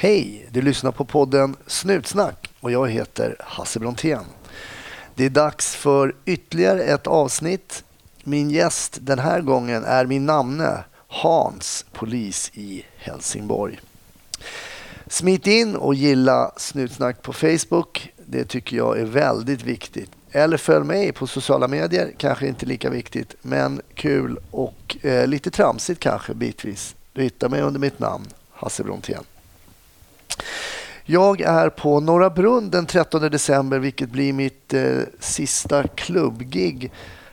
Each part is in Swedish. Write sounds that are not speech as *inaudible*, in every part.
Hej! Du lyssnar på podden Snutsnack och jag heter Hasse Brontén. Det är dags för ytterligare ett avsnitt. Min gäst den här gången är min namne Hans, polis i Helsingborg. Smit in och gilla Snutsnack på Facebook. Det tycker jag är väldigt viktigt. Eller följ mig på sociala medier, kanske inte lika viktigt, men kul och eh, lite tramsigt kanske bitvis. Du hittar mig under mitt namn, Hasse Brontén. Jag är på Norra Brunn den 13 december, vilket blir mitt eh, sista klubbgig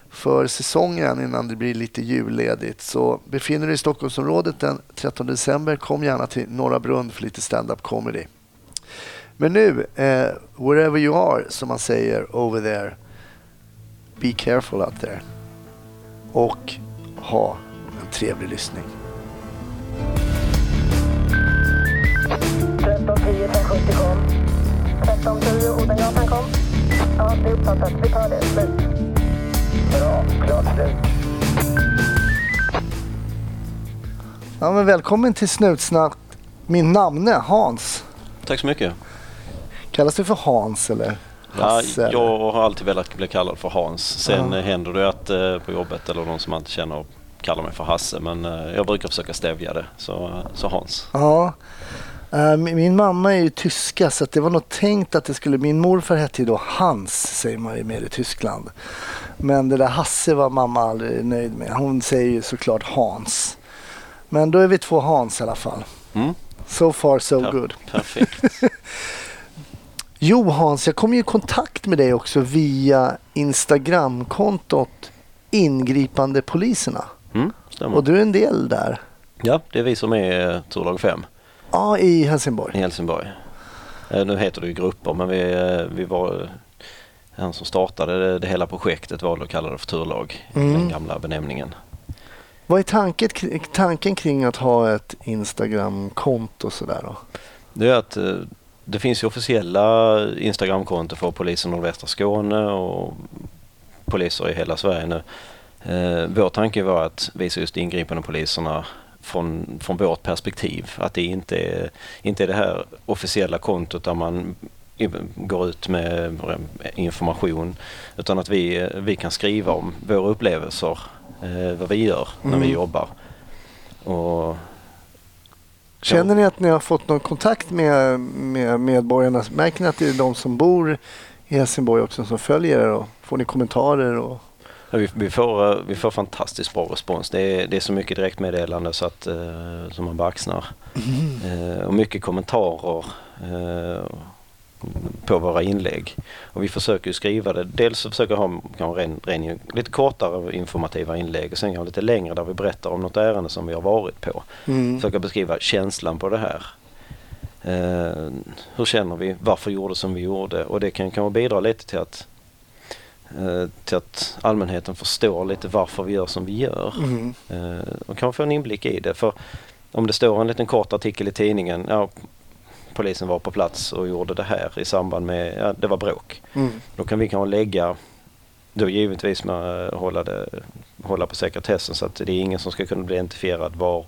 för säsongen innan det blir lite julledigt. Så befinner du dig i Stockholmsområdet den 13 december, kom gärna till Norra Brunn för lite stand-up comedy. Men nu, eh, wherever you are, som man säger over there, be careful out there. Och ha en trevlig lyssning. 1310 Odengatan kom. Ja, det är uppfattat. Vi tar det. Slut. Bra. Klart slut. Ja, men välkommen till Snutsnack. Min namne Hans. Tack så mycket. Kallas du för Hans eller Ja, Hasse? eller? jag har alltid velat bli kallad för Hans. Sen Ja. händer det att eh, på jobbet eller någon som man inte känner kallar mig för Hasse. Men eh, jag brukar försöka stävja det. Så, eh, så Hans. Ja. Eh, min- mamma är ju tyska så det var nog tänkt att det skulle... Min morfar hette ju då Hans, säger man ju mer i Tyskland. Men det där Hasse var mamma aldrig nöjd med. Hon säger ju såklart Hans. Men då är vi två Hans i alla fall. Mm, So far so per- good. Perfekt. *laughs* Jo Hans, jag kom ju i kontakt med dig också via Instagramkontot Ingripande poliserna. Mm. Och du är en del där. Ja, det är vi som är eh, turlag 5 Ja, i Helsingborg. i Helsingborg. Eh, Nu heter det ju grupper men vi, eh, vi var... Han som startade det, det hela projektet valde att kalla det för turlag. Mm. Den gamla benämningen. Vad är tanken, tanken kring att ha ett Instagramkonto sådär då? Det är att eh, det finns ju officiella Instagramkonton för polisen nordvästra Skåne och poliser i hela Sverige nu. Vår tanke var att visa just ingripande poliserna från, från vårt perspektiv. Att det inte är, inte är det här officiella kontot där man går ut med information utan att vi, vi kan skriva om våra upplevelser, eh, vad vi gör när vi Mm. jobbar. Och Känner ni att ni har fått någon kontakt med, med medborgarna? Märker ni att det är de som bor i Helsingborg också som följer er? Och får ni kommentarer? Och... Vi, vi, får, eh, vi får fantastiskt bra respons. Det är, det är så mycket direktmeddelande så att eh, som man bara axnar. Eh, och mycket kommentarer eh, på våra inlägg. Och vi försöker skriva det. Dels så försöker ha ren, ren, lite kortare informativa inlägg och sen kanske lite längre där vi berättar om något ärende som vi har varit på. Mm. Försöka beskriva känslan på det här. Eh, hur känner vi? Varför gjorde som vi gjorde? Och det kan kanske bidra lite till att, till att allmänheten förstår lite varför vi gör som vi gör. Mm. Eh, och kan få en inblick i det. För om det står en liten kort artikel i tidningen, ja, polisen var på plats och gjorde det här i samband med, ja, det var bråk. Mm. Då kan vi kanske lägga, då givetvis med att hålla, det, hålla på sekretessen så att det är ingen som ska kunna bli identifierad var,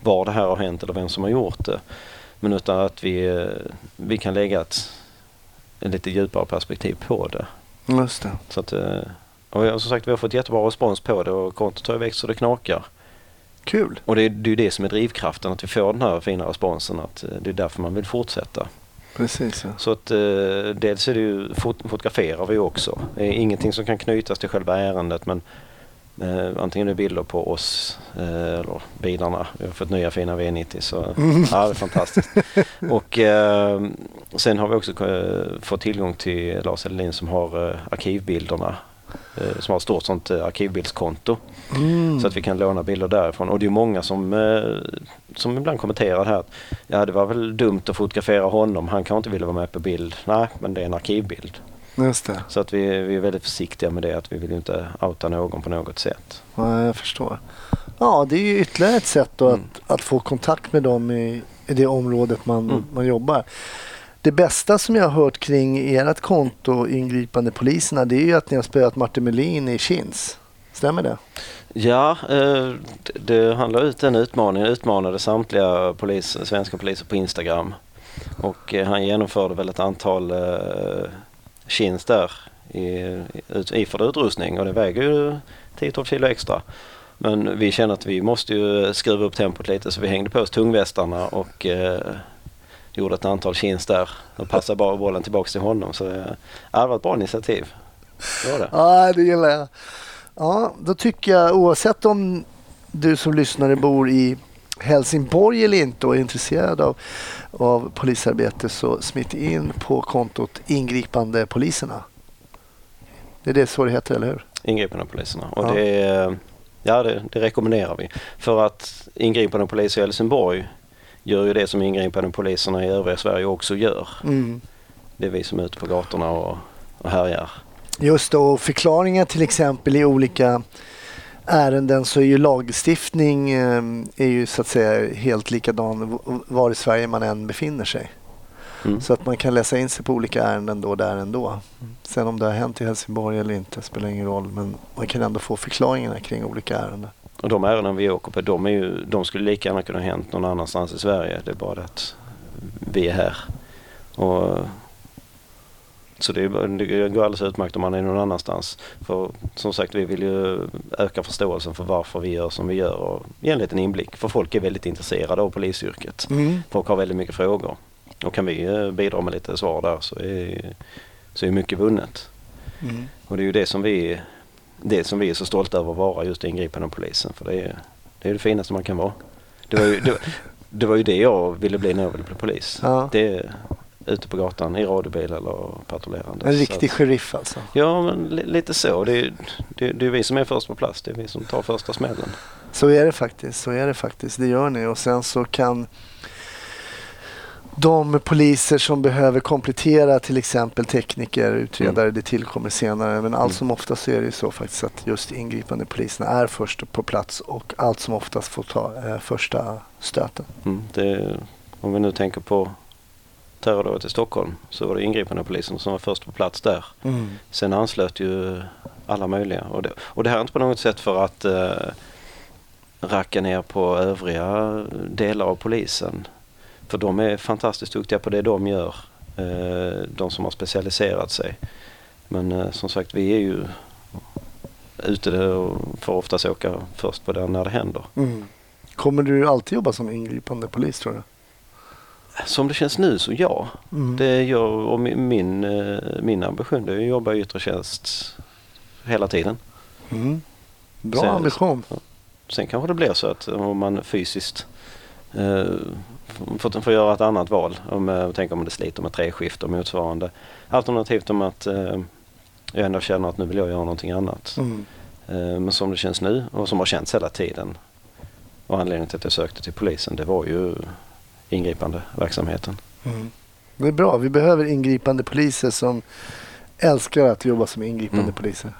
var det här har hänt eller vem som har gjort det. Men utan att vi, eh, vi kan lägga ett, ett lite djupare perspektiv på det. Just det. Så att, eh, och som sagt vi har fått jättebra respons på det och kontot har växt så det knakar. Kul. Och det är det är det som är drivkraften, att vi får den här fina responsen. Att eh, det är därför man vill fortsätta. Precis. Ja. Så att eh, dels är det ju, fot, fotograferar vi också. Det är ingenting som kan knytas till själva ärendet men eh, antingen det är bilder på oss eh, eller bilarna. Vi har fått nya fina V90 så *laughs* ja, det är fantastiskt. Och eh, sen har vi också eh, fått tillgång till Lars Helin som har eh, arkivbilderna. Eh, som har ett stort sånt arkivbildskonto. Mm. Så att vi kan låna bilder därifrån. Och det är många som, som ibland kommenterar här att ja, det var väl dumt att fotografera honom. Han kanske inte ville vara med på bild. Nej, men det är en arkivbild. Just det. Så att vi, vi är väldigt försiktiga med det. Att vi vill inte outa någon på något sätt. Ja, jag förstår. Ja, det är ju ytterligare ett sätt Mm. att, att få kontakt med dem i, i det området man, Mm. man jobbar. Det bästa som jag har hört kring ert konto, ingripande poliserna, det är ju att ni har spöat Martin Melin i Kins. Stämmer det? Ja, eh, det, handlar ut den utmaningen. Utmanade samtliga polis, svenska poliser på Instagram. Och eh, han genomförde väl ett antal chins där i, i, iförd utrustning och det väger ju 10-12 kilo extra. Men vi kände att vi måste ju skruva upp tempot lite så vi hängde på oss tungvästarna och eh, gjorde ett antal chins där och passade bara bollen tillbaks till honom. Så eh, det var ett bra initiativ. Det var det. Ja, det gillar jag. Ja, då tycker jag oavsett om du som lyssnare bor i Helsingborg eller inte och är intresserad av, av polisarbete så smitt in på kontot ingripande poliserna. Det är det så det heter, eller hur? Ingripande poliserna. Och Ja. det, ja, det, det rekommenderar vi. För att ingripande poliser i Helsingborg gör ju det som ingripande poliserna i övriga Sverige också gör. Mm. Det är vi som är ute på gatorna och, och härjar. Just då, och förklaringar till exempel i olika ärenden så är ju lagstiftning eh, är ju så att säga helt likadan var i Sverige man än befinner sig. Mm. Så att man kan läsa in sig på olika ärenden då där ändå. Sen om det har hänt i Helsingborg eller inte spelar ingen roll men man kan ändå få förklaringarna kring olika ärenden. Och de ärenden vi åker på, de, är ju, de skulle lika gärna kunna ha hänt någon annanstans i Sverige. Det är bara det att vi är här. Och, så det, det går alldeles utmärkt om man är någon annanstans. För som sagt, vi vill ju öka förståelsen för varför vi gör som vi gör och ge en liten inblick. För folk är väldigt intresserade av polisyrket. Folk har väldigt mycket frågor. Och kan vi eh, bidra med lite svar där så är, så är mycket vunnet. Mm. Och det är ju det som vi, det som vi är så stolta över att vara just ingripande polisen. För det är, det är det finaste man kan vara. Det var ju det, det, var ju det jag ville bli när jag ville bli polis. Ja. Det ute på gatan i radiobil eller patrullerande. En riktig sheriff alltså. Ja, men li, lite så. Det är, det, det är vi som är först på plats. Det är vi som tar första smällen. Så är det faktiskt. Så är det faktiskt. Det gör ni. Och sen så kan de poliser som behöver komplettera till exempel tekniker, utredare, det tillkommer senare. Men allt Mm. som oftast så är det ju så faktiskt att just ingripande poliserna är först på plats och allt som oftast får ta eh, första stöten. Mm, det, om vi nu tänker på terrordådet i Stockholm så var det ingripande polisen som var först på plats där. Sen anslöt ju alla möjliga. Och det, och det här är inte på något sätt för att eh, racka ner på övriga delar av polisen. För de är fantastiskt duktiga på det de gör. Eh, de som har specialiserat sig. Men eh, som sagt, vi är ju ute och får oftast åka först på det när det händer. Kommer du alltid jobba som ingripande polis tror du? Som det känns nu så ja. Mm. Det gör, och min, min, eh, min ambition det är att jobba i yttre tjänst hela tiden. Mm. Bra Sen- ambition. Sen kanske det blir så att om man fysiskt eh, får, får göra ett annat val. Om tänker om det sliter med treskift och motsvarande. Alternativt om att eh, jag ändå känner att nu vill jag göra någonting annat. Mm. Eh, men som det känns nu och som har känts hela tiden. Och anledningen till att jag sökte till polisen det var ju ingripande verksamheten. Mm. Det är bra. Vi behöver ingripande poliser som älskar att jobba som ingripande Mm. poliser.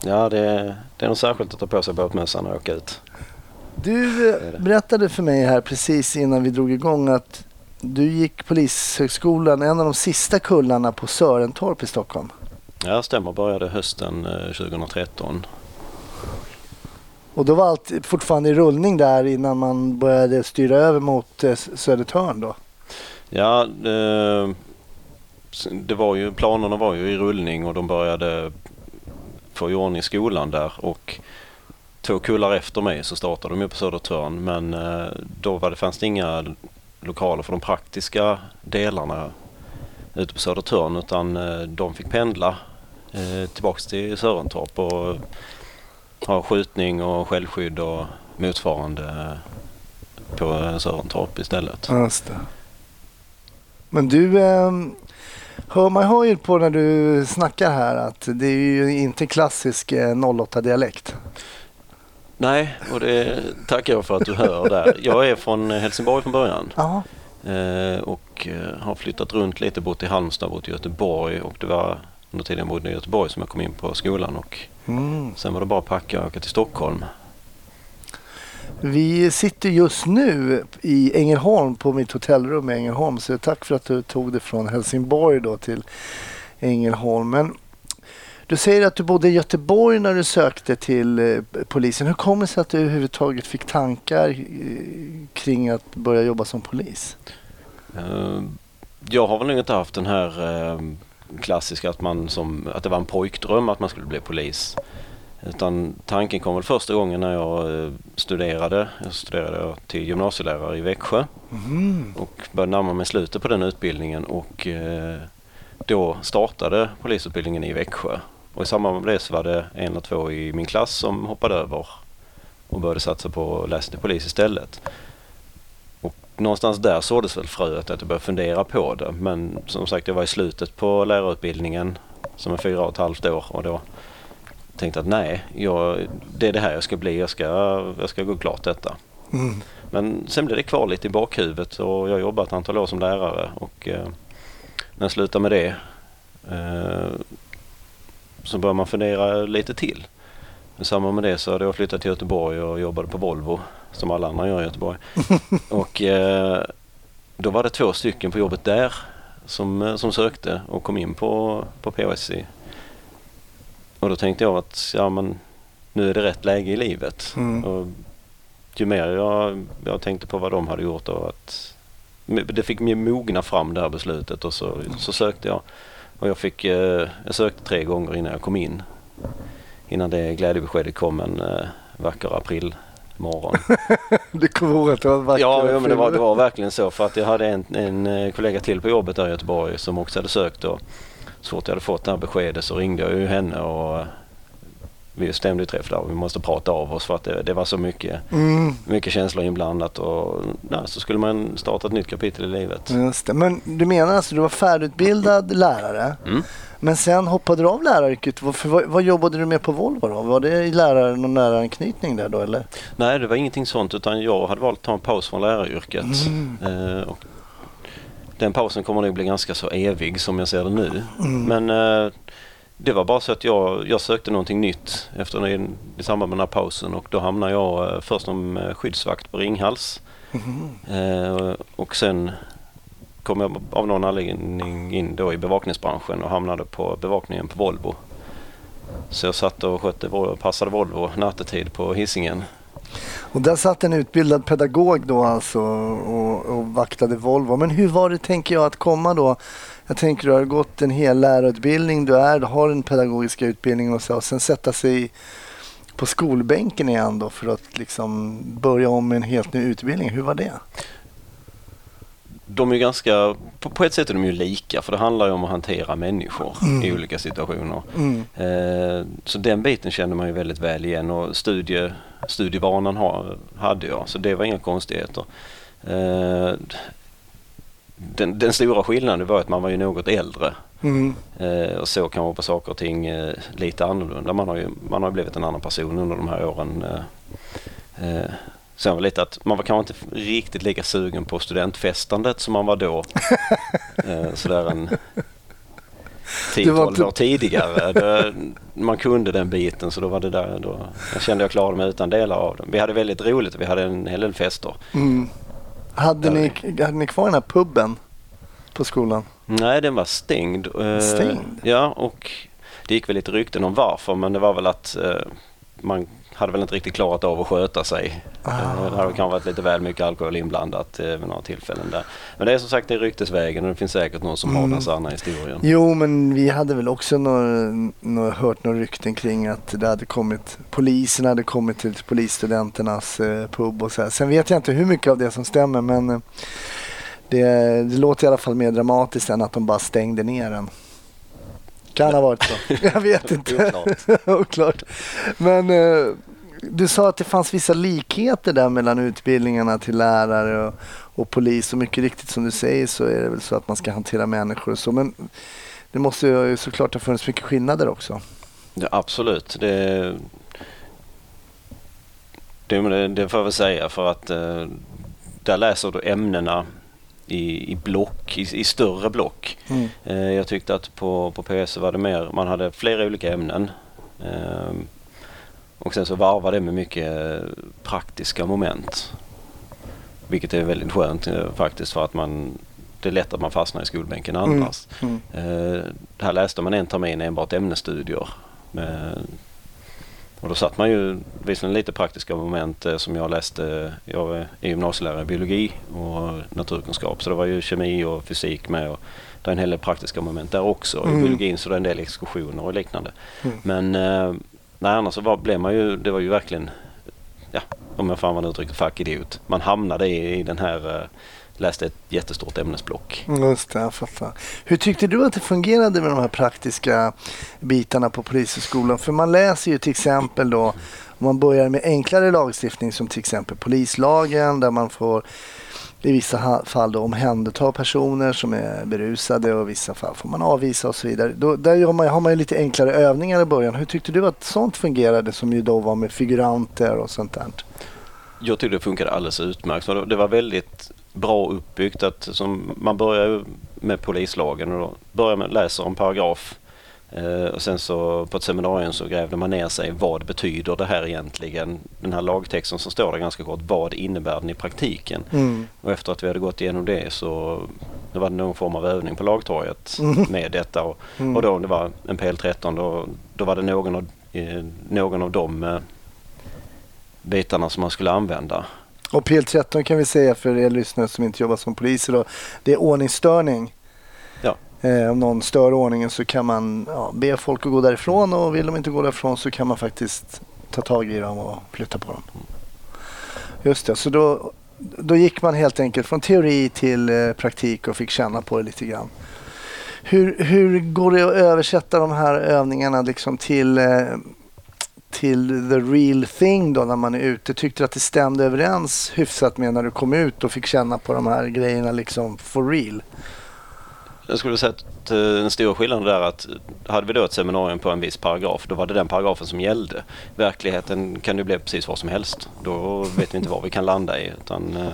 Ja det, det är nog särskilt att ta på sig båtmössan och åka ut. Du eh, är berättade för mig här precis innan vi drog igång att du gick Polishögskolan, en av de sista kullarna på Sörentorp i Stockholm. Ja stämmer, började hösten eh, 2013. Och då var allt fortfarande i rullning där innan man började styra över mot eh, Södertörn då. Ja, eh, det var ju, planerna var ju i rullning och de började få i ordning skolan där och två kullar efter mig så startade de ju på Södertörn men eh, då var det, fanns det inga lokaler för de praktiska delarna ute på Södertörn utan de fick pendla tillbaks till Sörentorp och ha skjutning och självskydd och motsvarande eh, på eh, Sörentorp istället. Just det. Men du, eh, hör, man hör ju på när du snackar här att det är ju inte klassisk eh, 08-dialekt. Nej, och det tackar jag för att du hör där. Jag är från Helsingborg från början Ja. eh, och eh, har flyttat runt lite, bott i Halmstad, bott i Göteborg och det var under tiden jag bodde i Göteborg som jag kom in på skolan och Mm. sen var det bara att packa och åka till Stockholm. Vi sitter just nu i Ängelholm på mitt hotellrum i Ängelholm. Så tack för att du tog det från Helsingborg då till Ängelholm. Men du säger att du bodde i Göteborg när du sökte till eh, polisen. Hur kommer det sig att du överhuvudtaget fick tankar eh, kring att börja jobba som polis? Eh, Jag har väl inte haft den här klassiska att, man som, att det var en pojkdröm att man skulle bli polis. Utan tanken kom väl första gången när jag eh, studerade. Jag studerade till gymnasielärare i Växjö Mm. och började närma mig slutet på den utbildningen och eh, då startade polisutbildningen i Växjö. Och i samband med det så var det en eller två i min klass som hoppade över och började satsa på att läsa till polis istället. Någonstans där såddes väl fröet att jag började fundera på det. Men som sagt, jag var i slutet på lärarutbildningen som är fyra och ett halvt år och då tänkte att nej, jag, det är det här jag ska bli. Jag ska, jag ska gå klart detta. Mm. Men sen blev det kvar lite i bakhuvudet och jag har jobbat ett antal år som lärare och eh, när jag slutade med det eh, så började man fundera lite till. I samband med det så hade jag flyttat till Göteborg och jobbade på Volvo som alla andra gör i Göteborg. *laughs* och eh, då var det två stycken på jobbet där som, eh, som sökte och kom in på, på POSI. Och då tänkte jag att ja, men, nu är det rätt läge i livet. Mm. Och ju mer jag, jag tänkte på vad de hade gjort och att det fick mig mogna fram det här beslutet och så, så sökte jag. Och jag, fick, eh, jag sökte tre gånger innan jag kom in. Innan det glädjebeskedet kom en eh, vacker aprilmorgon. *laughs* Att det var vackert. ja, ja men det var, det var verkligen så för att jag hade en, en eh, kollega till på jobbet där i Göteborg som också hade sökt och så fort jag hade fått det här beskedet så ringde jag ju henne och vi stämde ju träff där vi måste prata av oss för att det, det var så mycket Mm. mycket känslor inblandat och ja, så skulle man starta ett nytt kapitel i livet. Just det. Men du menar alltså du var färdigutbildad lärare Mm. men sen hoppade du av läraryrket. Vad, vad jobbade du med på Volvo då? Var det lärare, någon läraranknytning där då eller? Nej, det var ingenting sånt utan jag hade valt att ta en paus från läraryrket. Mm. Eh, den pausen kommer nog bli ganska så evig som jag ser det nu. Mm. Men eh, det var bara så att jag, jag sökte någonting nytt efter den, i samband med den här pausen och då hamnade jag eh, först som eh, skyddsvakt på Ringhals. Eh, och sen kom jag av någon anledning in då i bevakningsbranschen och hamnade på bevakningen på Volvo. Så jag satt och skötte, passade Volvo nattetid på hissingen. Och där satt en utbildad pedagog då alltså och, och vaktade Volvo. Men hur var det tänker jag att komma då? Jag tänker du har gått en hel lärarutbildning, du är, du har den pedagogiska utbildningen och så och sen sätta sig på skolbänken igen då för att liksom börja om med en helt ny utbildning. Hur var det? De är ganska, på, ett sätt är de ju lika för det handlar ju om att hantera människor i olika situationer. Mm. Eh, så den biten kände man ju väldigt väl igen och studie, studievanan hade jag så det var inga konstigheter. Den, den stora skillnaden var att man var ju något äldre Mm. eh, och så kanske på saker och ting eh, lite annorlunda. Man har ju man har blivit en annan person under de här åren. Eh, eh, Sen var lite att man var kanske inte riktigt lika sugen på studentfestandet som man var då. *laughs* eh, sådär en Det var 10-12 inte- år tidigare. *laughs* Det, man kunde den biten så då var det där. Då, jag kände jag klarade mig utan delar av det. Vi hade väldigt roligt vi hade en hel del fester. Mm. Hade, ni, hade ni kvar den här puben på skolan? Nej, den var stängd. Eh, Stängd? Ja, och det gick väl lite rykten om varför men det var väl att eh, man hade väl inte riktigt klarat av att sköta sig. Ah. Eh, Det hade kanske varit lite väl mycket alkohol inblandat eh, vid några tillfällen där. Men det är som sagt det är ryktesvägen och det finns säkert någon som har Mm. den sanna historien. Jo, men vi hade väl också några, några, hört några rykten kring att det hade kommit, polisen hade kommit till polisstudenternas eh, pub och så här. Sen vet jag inte hur mycket av det som stämmer, men det, det låter i alla fall mer dramatiskt än att de bara stängde ner den. Kan ha varit så. *laughs* Jag vet inte. Oklart. *laughs* Oklart. Men eh, du sa att det fanns vissa likheter där mellan utbildningarna till lärare och, och polis. Och mycket riktigt som du säger så är det väl så att man ska hantera människor och så. Men det måste ju såklart ha funnits mycket skillnader också. Ja, absolut. Det, det, det, får jag väl säga för att eh, där läser du ämnena i, i block, i, i större block. Mm. Eh, jag tyckte att på, på PS var det mer, man hade flera olika ämnen. Eh, och sen så varvade det med mycket praktiska moment. Vilket är väldigt skönt eh, faktiskt för att man det är lätt att man fastnar i skolbänken annars. Mm. Eh, här läste man en termin enbart ämnesstudier. Med, Och då satt man ju visserligen lite praktiska moment eh, som jag läste. Jag är gymnasielärare i biologi och naturkunskap så det var ju kemi och fysik med. Och det är en hel del praktiska moment där också. Mm. I biologin så det är en del exkursioner och liknande. Mm. Men eh, nej, annars så var, blev man ju, det var ju verkligen, ja, om jag får använda uttrycket fackidiot. Man hamnade i, i den här, eh, läste ett jättestort ämnesblock. Just det, jag fattar. Hur tyckte du att det fungerade med de här praktiska bitarna på Polishögskolan? För man läser ju till exempel då, om man börjar med enklare lagstiftning som till exempel polislagen där man får i vissa fall då omhänderta personer som är berusade och i vissa fall får man avvisa och så vidare. Då, där har man, har man ju lite enklare övningar i början. Hur tyckte du att sånt fungerade som ju då var med figuranter och sånt där? Jag tyckte det funkade alldeles utmärkt. Det var väldigt bra uppbyggt. Att, som, man börjar med polislagen och då börjar att läsa en paragraf. Eh, och sen så på ett seminarium så grävde man ner sig. Vad betyder det här egentligen? Den här lagtexten som står där ganska kort. Vad innebär den i praktiken? Mm. Och efter att vi hade gått igenom det så det var det någon form av övning på lagtorget Mm. med detta. Och, Mm. och då om det var en PL13 då, då var det någon av, eh, någon av de eh, bitarna som man skulle använda. Och PL13 kan vi säga för er lyssnare som inte jobbar som poliser då, det är ordningsstörning. Ja. Eh, om någon stör ordningen så kan man ja, be folk att gå därifrån och vill de inte gå därifrån så kan man faktiskt ta tag i dem och flytta på dem. Just det, så då, då gick man helt enkelt från teori till eh, praktik och fick känna på det lite grann. Hur, hur går det att översätta de här övningarna liksom till, eh, till the real thing då när man är ute? Tyckte du att det stämde överens hyfsat med när du kom ut och fick känna på de här grejerna liksom for real? Jag skulle säga att eh, den stora skillnaden där är att hade vi då ett seminarium på en viss paragraf, då var det den paragrafen som gällde. Verkligheten kan ju bli precis vad som helst. Då vet vi inte var vi kan landa i. Utan, eh,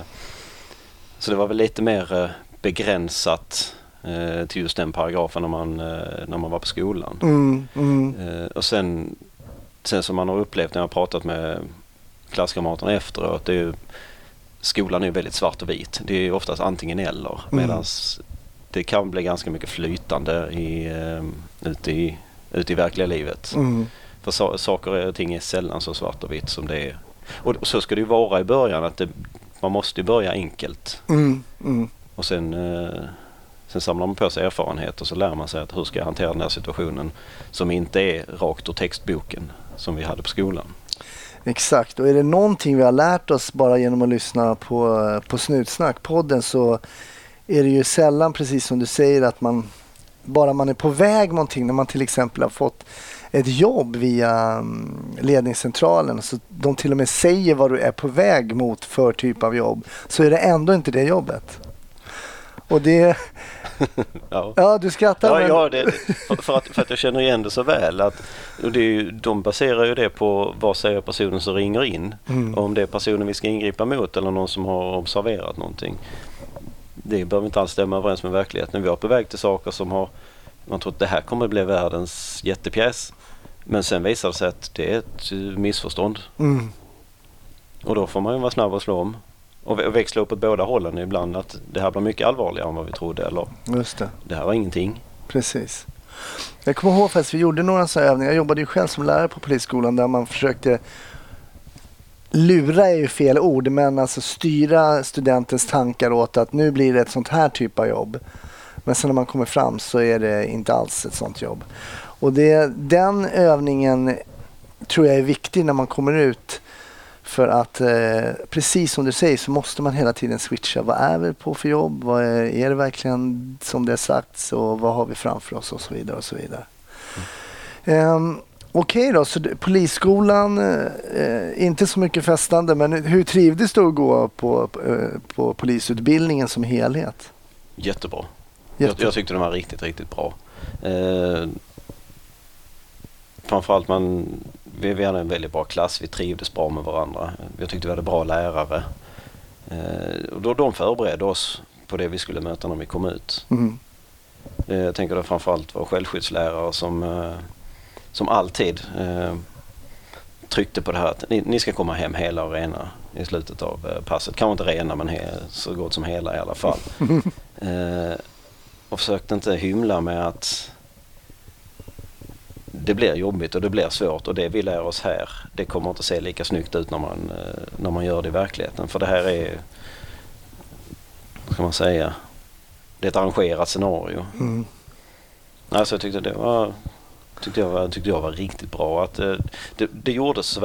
så det var väl lite mer eh, begränsat eh, till just den paragrafen när man, eh, när man var på skolan. Mm, mm, Eh, och sen, sen som man har upplevt när jag har pratat med klasskamraterna efteråt, det är ju, skolan är väldigt svart och vit. Det är oftast antingen eller. Mm. Medan det kan bli ganska mycket flytande i, eh, ute, i, ute i verkliga livet. mm, För sa, saker och ting är sällan så svart och vitt som det är. Och så ska det ju vara i början. att det, Man måste ju börja enkelt. mm, mm. Och sen, eh, sen samlar man på sig erfarenhet och så lär man sig att hur ska jag hantera den här situationen som inte är rakt ur textboken som vi hade på skolan. Exakt, och är det någonting vi har lärt oss bara genom att lyssna på, på Snutsnack-podden så är det ju sällan, precis som du säger, att man bara man är på väg någonting, när man till exempel har fått ett jobb via mm, ledningscentralen, så de till och med säger vad du är på väg mot för typ av jobb, så är det ändå inte det jobbet. Och det, *laughs* Ja. ja du skrattar Ja, men... ja det, för, att, för att jag känner igen det så väl. Att, och det är ju, de baserar ju det på vad säger personen som ringer in. Mm. Om det är personen vi ska ingripa mot eller någon som har observerat någonting. Det behöver inte alls stämma överens med verkligheten. Vi är på väg till saker som har man tror att det här kommer att bli världens jättepjäs. Men sen visar det sig att det är ett missförstånd. Mm. Och då får man ju vara snabb och slå om. Och vä- och växla upp åt båda hållen ibland. Att det här blir mycket allvarligare än vad vi trodde. Eller Just det. det här var ingenting. Precis. Jag kommer ihåg faktiskt, vi gjorde några sådana övningar. Jag jobbade ju själv som lärare på polisskolan där man försökte lura är ju fel ord, men alltså styra studentens tankar åt att nu blir det ett sånt här typ av jobb. Men sen när man kommer fram så är det inte alls ett sånt jobb. Och det, den övningen tror jag är viktig när man kommer ut. För att eh, precis som du säger så måste man hela tiden switcha. Vad är vi på för jobb? Vad är, är det verkligen som det är sagts? Och vad har vi framför oss? Och så vidare. och så vidare. Ehm, Okej då, så polisskolan, eh, inte så mycket festande, men hur trivdes du att gå på, eh, på polisutbildningen som helhet? Jättebra. Jag, Jätte- jag tyckte den var riktigt, riktigt bra. Eh, framförallt man, vi, vi hade en väldigt bra klass. Vi trivdes bra med varandra. Jag tyckte vi hade bra lärare. Eh, och då de förberedde oss på det vi skulle möta när vi kom ut. Mm. Eh, jag tänker då framförallt vår självskyddslärare som, eh, som alltid eh, tryckte på det här att ni, ni ska komma hem hela och rena i slutet av eh, passet. Kanske inte rena men he, så gott som hela i alla fall. *laughs* Eh, och försökte inte hymla med att det blir jobbigt och det blir svårt och det vi lär oss här det kommer inte se lika snyggt ut när man, eh, när man gör det i verkligheten. För det här är, vad ska man säga, det är ett arrangerat scenario. Mm. Alltså jag tyckte det var, tyckte jag var, tyckte jag var riktigt bra. Att, eh, det, det gjordes så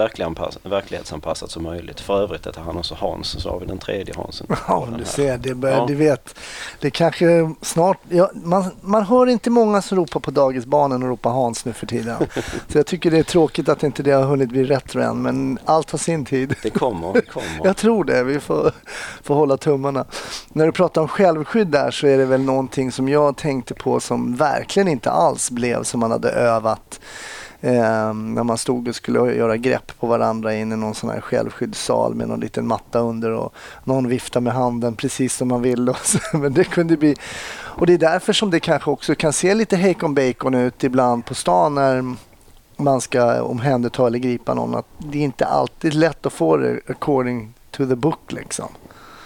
verklighetsanpassat som möjligt. För övrigt heter han också Hans, så har vi den tredje Hansen. *laughs* Ja, du ser, det börjar, Ja. du vet. Det kanske snart, ja, man, man hör inte många som ropar på dagisbarnen och ropar Hans nu för tiden. *laughs* Så jag tycker det är tråkigt att inte det har hunnit bli retro än, men allt har sin tid. Det kommer, det kommer. *laughs* Jag tror det, vi får, får hålla tummarna. När du pratar om självskydd där så är det väl någonting som jag tänkte på som verkligen inte alls blev som man hade övat. Eh, när man stod och skulle göra grepp på varandra in i någon sån här självskyddssal med någon liten matta under och någon viftar med handen precis som man vill. Och så, *laughs* men det kunde bli... Och det är därför som det kanske också kan se lite hejkon bacon ut ibland på stan när man ska omhänderta eller gripa någon. Att det är inte alltid lätt att få det according to the book liksom.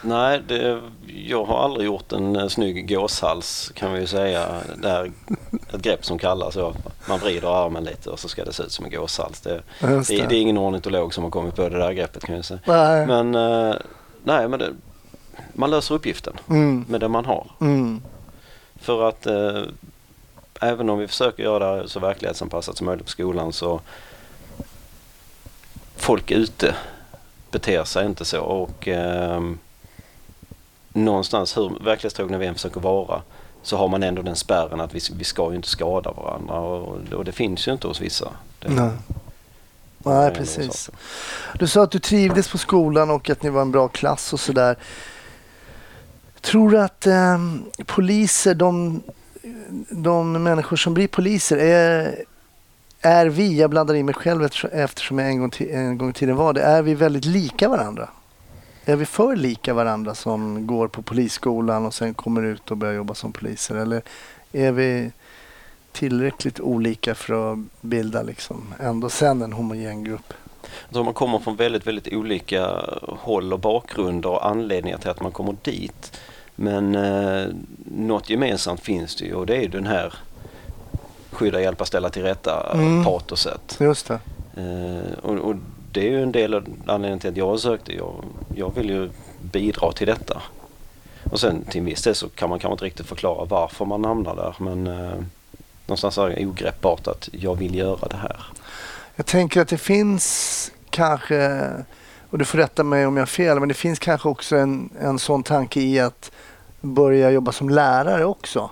Nej, det, jag har aldrig gjort en eh, snygg gåshals kan vi ju säga. Det är ett grepp som kallas så. Man vrider armen lite och så ska det se ut som en gåshals. Det, det, det är ingen ornitolog som har kommit på det där greppet kan jag säga. Nej. Men, eh, nej, men det, man löser uppgiften Mm. med det man har. Mm. För att eh, även om vi försöker göra det så verklighetsanpassat som möjligt på skolan så folk ute beter sig inte så och ehm, någonstans hur verklighetstrogna vi än försöker vara så har man ändå den spärren att vi, vi ska ju inte skada varandra och, och det finns ju inte hos vissa. Det, Nej. Nej, precis. Du sa att du trivdes på skolan och att ni var en bra klass och sådär. Tror du att ehm, poliser, de, de människor som blir poliser, är, är vi, jag blandar in mig själv eftersom- jag en gång, en gång i tiden var det, är vi väldigt lika varandra? Är vi för lika varandra som går på polisskolan och sen kommer ut och börjar jobba som poliser? Eller är vi tillräckligt olika för att bilda liksom ändå sen en homogen grupp? Tror man kommer från väldigt, väldigt olika håll och bakgrunder och anledningar till att man kommer dit. Men eh, något gemensamt finns det ju och det är den här skydda, hjälpa, ställa till rätta Mm. patoset. Just det. Eh, och, och det är ju en del av anledningen till att jag sökte. Jag, jag vill ju bidra till detta. Och sen till en viss del så kan man kanske inte riktigt förklara varför man hamnar där men eh, någonstans är det ogreppbart att jag vill göra det här. Jag tänker att det finns kanske, och du får rätta mig om jag har fel, men det finns kanske också en, en sån tanke i att börja jobba som lärare också.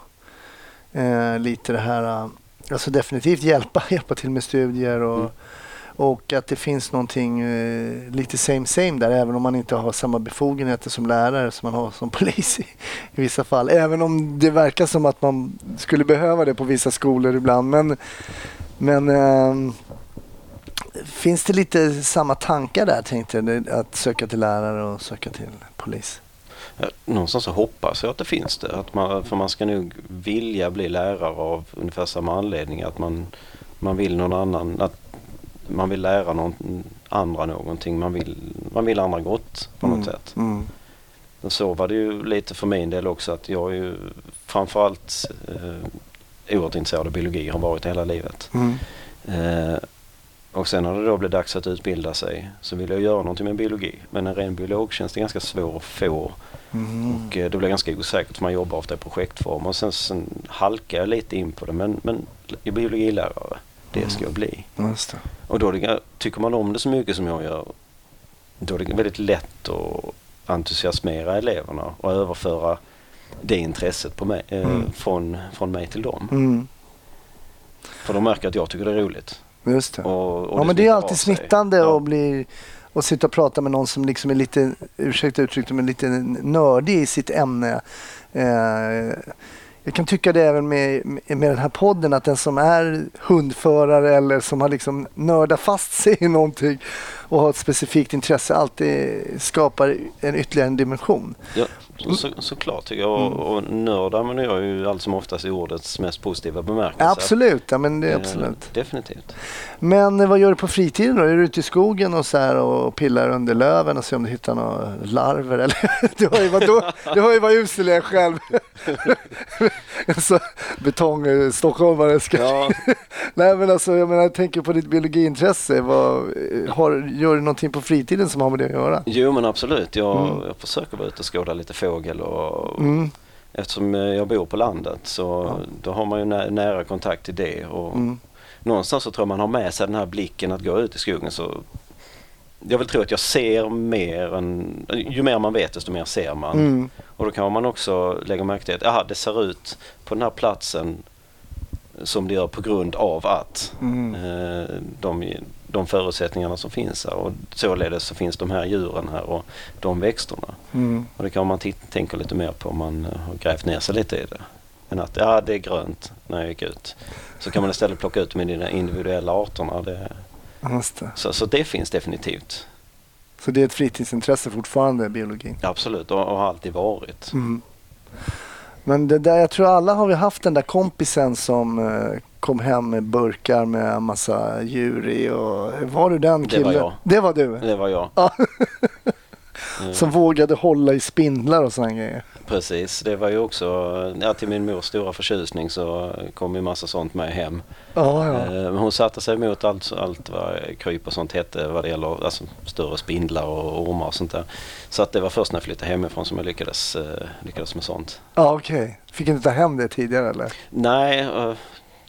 Eh, lite det här, eh, alltså definitivt hjälpa, *laughs* hjälpa till med studier och, Mm och att det finns någonting eh, lite same same där, även om man inte har samma befogenheter som lärare som man har som *laughs* polis i, i vissa fall. Även om det verkar som att man skulle behöva det på vissa skolor ibland. Men, men eh, Finns det lite samma tankar där tänkte jag, att söka till lärare och söka till polis? Någonstans så hoppas jag att det finns det. Att man, för man ska nog vilja bli lärare av ungefär samma anledning. Att man, man vill någon annan, att man vill lära någon andra någonting. Man vill, man vill andra gott på något Mm, sätt. Mm. Så var det ju lite för min del också att jag är ju framförallt eh, oerhört intresserad av biologi, har varit hela livet. Mm. Eh, och sen när det då blev dags att utbilda sig så ville jag göra någonting med biologi. Men en ren biologtjänst är ganska svår att få Mm. och eh, det blev ganska osäkert för man jobbar ofta i projektform och sen, sen halkade jag lite in på det men, men jag är biologilärare, det ska jag bli. Det. Och då det, tycker man om det så mycket som jag gör då är det väldigt lätt att entusiasmera eleverna och överföra det intresset på mig, eh, Mm. från, från mig till dem. Mm. För de märker att jag tycker det är roligt. Just det. Och, och ja, men det är alltid smittande Ja. att bli och sitta och prata med någon som liksom är lite, ursäkta uttrycket, men lite nördig i sitt ämne. Eh, jag kan tycka det även med, med den här podden att den som är hundförare eller som har liksom nördat fast sig i någonting och har ett specifikt intresse alltid skapar en ytterligare en dimension. Ja, så, så, såklart tycker jag. Mm. Och, och nörd använder jag ju allt som oftast i ordets mest positiva bemärkelse. Absolut, ja, men det Eh, absolut. Definitivt. Men eh, vad gör du på fritiden då? Är du ute i skogen och, så och pillar under löven och ser om du hittar några larver? *laughs* Eller? Du har ju varit, då, du har ju varit usel är själv. *laughs* så betong eh. Ja, *laughs* Nej men alltså jag menar jag tänker på ditt biologiintresse. Vad, har, gör du någonting på fritiden som har med det att göra? jo men absolut. Jag, Mm. jag försöker vara ute och skåda lite fågel och Mm. eftersom eh, jag bor på landet så Ja. då har man ju nä, nära kontakt till det. Och Mm. Någonstans så tror jag man har med sig den här blicken att gå ut i skogen. Så jag vill tro att jag ser mer än, ju mer man vet desto mer ser man. Mm. Och då kan man också lägga märke till att aha, det ser ut på den här platsen som det gör på grund av att Mm. eh, de, de förutsättningarna som finns här. Och således så finns de här djuren här och de växterna. Mm. Och det kan man tänka lite mer på om man eh, har grävt ner sig lite i det. Än att ja, det är grönt när jag gick ut. Så kan man istället plocka ut med de individuella arterna. Det, det. så, så det finns definitivt. Så det är ett fritidsintresse fortfarande, biologin? Absolut, och, och har alltid varit. Mm. Men det där, jag tror alla har vi haft den där kompisen som eh, kom hem med burkar med en massa djur i. Och, var du den Det killen? var jag. Det var du? Det var jag. Ja. Eh, *laughs* Som vågade hålla i spindlar och sådana grejer. Precis, det var ju också, ja, till min mors stora förtjusning så kom ju massa sånt med hem. Ja, ja. Eh, Men hon satte sig emot allt, allt vad kryp och sånt hette vad det gäller alltså, större spindlar och ormar och sånt där. Så att det var först när jag flyttade hemifrån som jag lyckades, eh, lyckades med sånt. ja okej. Fick inte ta hem det tidigare eller? Nej, eh,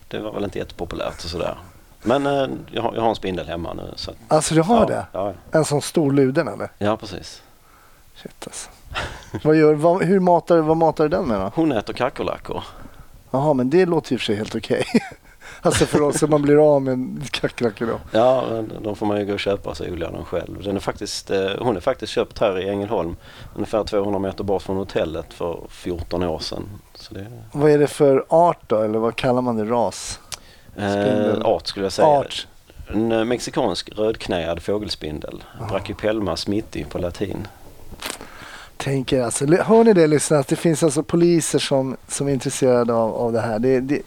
det var väl inte jättepopulärt och sådär. Men eh, jag, har, jag har en spindel hemma nu. Så att, Alltså du har ja, det? Ja, En sån stor luden eller? ja, precis. Shit alltså. vad gör, vad, hur matar, vad matar du den med då? Hon äter kackerlackor. Jaha, men det låter och för sig helt okej. *laughs* alltså för oss som man blir av med kackerlackor då. Ja, men de får man ju gå och köpa så odlar den själv. Den är faktiskt, eh, hon är faktiskt köpt här i Ängelholm, ungefär 200 meter bort från hotellet för 14 år sedan. Så det, Vad är det för art då? Eller vad kallar man det? Ras? Eh, art skulle jag säga. Art. En eh, mexikansk rödknäad fågelspindel. Brachypelma smitti på latin. Tänker alltså, hör ni det lyssnare? Att det finns alltså poliser som, som är intresserade av, av det här. Det, det,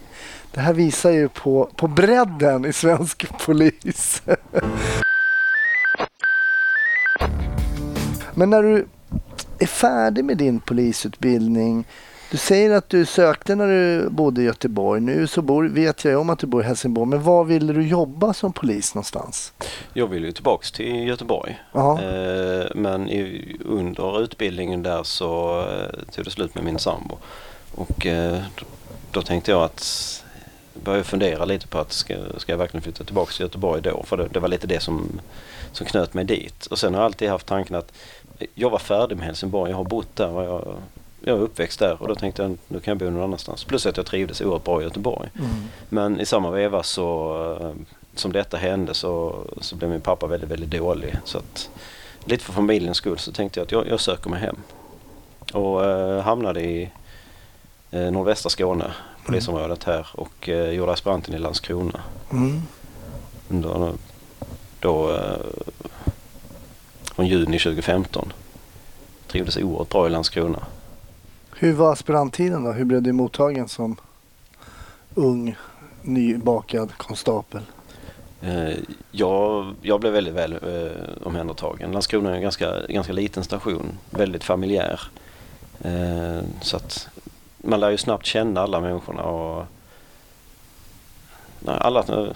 det här visar ju på, på bredden i svensk polis. *laughs* Men när du är färdig med din polisutbildning. Du säger att du sökte när du bodde i Göteborg. Nu så bor, vet jag om att du bor i Helsingborg. Men var ville du jobba som polis någonstans? Jag vill ju tillbaks till Göteborg. Ja. Eh, men under utbildningen där så eh, tog det slut med min sambo. Och eh, då, tänkte jag att börja fundera lite på att ska, ska jag verkligen flytta tillbaka till Göteborg då? För det, det var lite det som, som knöt mig dit. Och sen har jag alltid haft tanken att jag var färdig med Helsingborg. Jag har bott där och jag, jag är uppväxt där och då tänkte jag nu kan jag bo någon annanstans. Plus att jag trivdes oerhört bra i Göteborg. Mm. Men i samma veva så eh, som detta hände så, så blev min pappa väldigt, väldigt dålig. Så att lite för familjens skull så tänkte jag att jag, jag söker mig hem. Och eh, hamnade i eh, nordvästra Skåne, polisområdet här och eh, gjorde aspiranten i Landskrona. Mm. Under, då, eh, från juni 2015. Trivdes oerhört bra i Landskrona. Hur var aspiranttiden då? Hur blev du mottagen som ung, nybakad konstapel? Eh, jag, jag blev väldigt väl eh, omhändertagen. Landskrona är en ganska, ganska liten station, väldigt familjär. Eh, så att man lär ju snabbt känna alla människorna och nej, alla,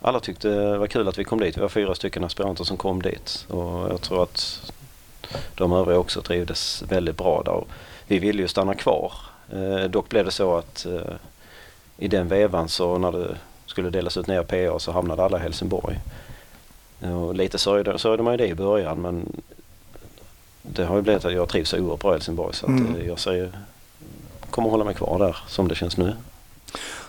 alla tyckte det var kul att vi kom dit. Vi var fyra stycken aspiranter som kom dit och jag tror att de övriga också trivdes väldigt bra där. Vi ville ju stanna kvar. Eh, dock blev det så att eh, i den vevan så när det skulle delas ut nya PA så hamnade alla i Helsingborg. Och lite sörjde, sörjde man ju det i början men det har ju blivit att jag trivs oerhört bra i Helsingborg så Mm. eh, jag säger, kommer hålla mig kvar där som det känns nu.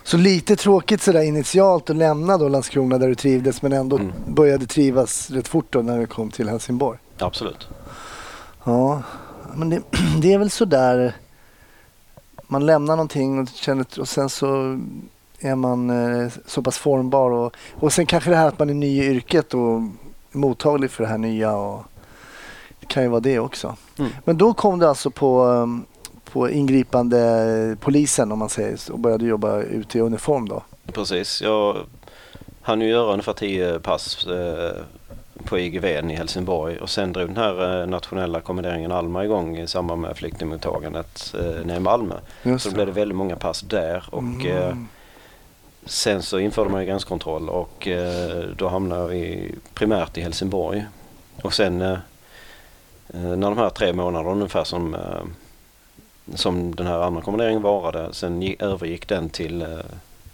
Så lite tråkigt sådär initialt att lämna då Landskrona där du trivdes men ändå Mm. började trivas rätt fort då när du kom till Helsingborg. Absolut. Ja, men det, *clears throat* det är väl sådär. Man lämnar någonting och, känner, och sen så är man eh, så pass formbar och, och sen kanske det här att man är ny i yrket och mottaglig för det här nya. Och det kan ju vara det också. Mm. Men då kom du alltså på, um, på ingripande polisen om man säger så, och började jobba ute i uniform då? Precis. Jag hann ju göra ungefär tio pass eh, på IGVn i Helsingborg och sen drog den här eh, nationella kommenderingen Alma igång i samband med flyktingmottagandet eh, nere i Malmö. Just Så då blev det väldigt många pass där och eh, Mm. sen så införde man ju gränskontroll och eh, då hamnade vi primärt i Helsingborg. Och sen eh, eh, när de här tre månaderna ungefär som, eh, som den här andra kommenderingen varade, sen gi- övergick den till eh,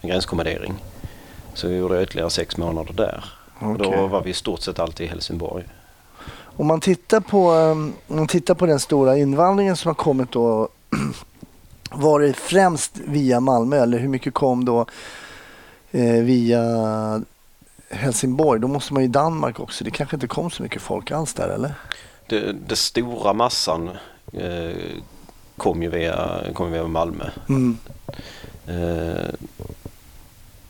en gränskommendering. Så vi gjorde ytterligare sex månader där. Okej. då var vi i stort sett alltid i Helsingborg. Om man tittar på, um, om man tittar på den stora invandringen som har kommit då. *clears throat* Var det främst via Malmö eller hur mycket kom då eh, via Helsingborg? Då måste man ju i Danmark också. Det kanske inte kom så mycket folk alls där eller? Det, det stora massan eh, kom ju via, kom via Malmö. Mm. Eh,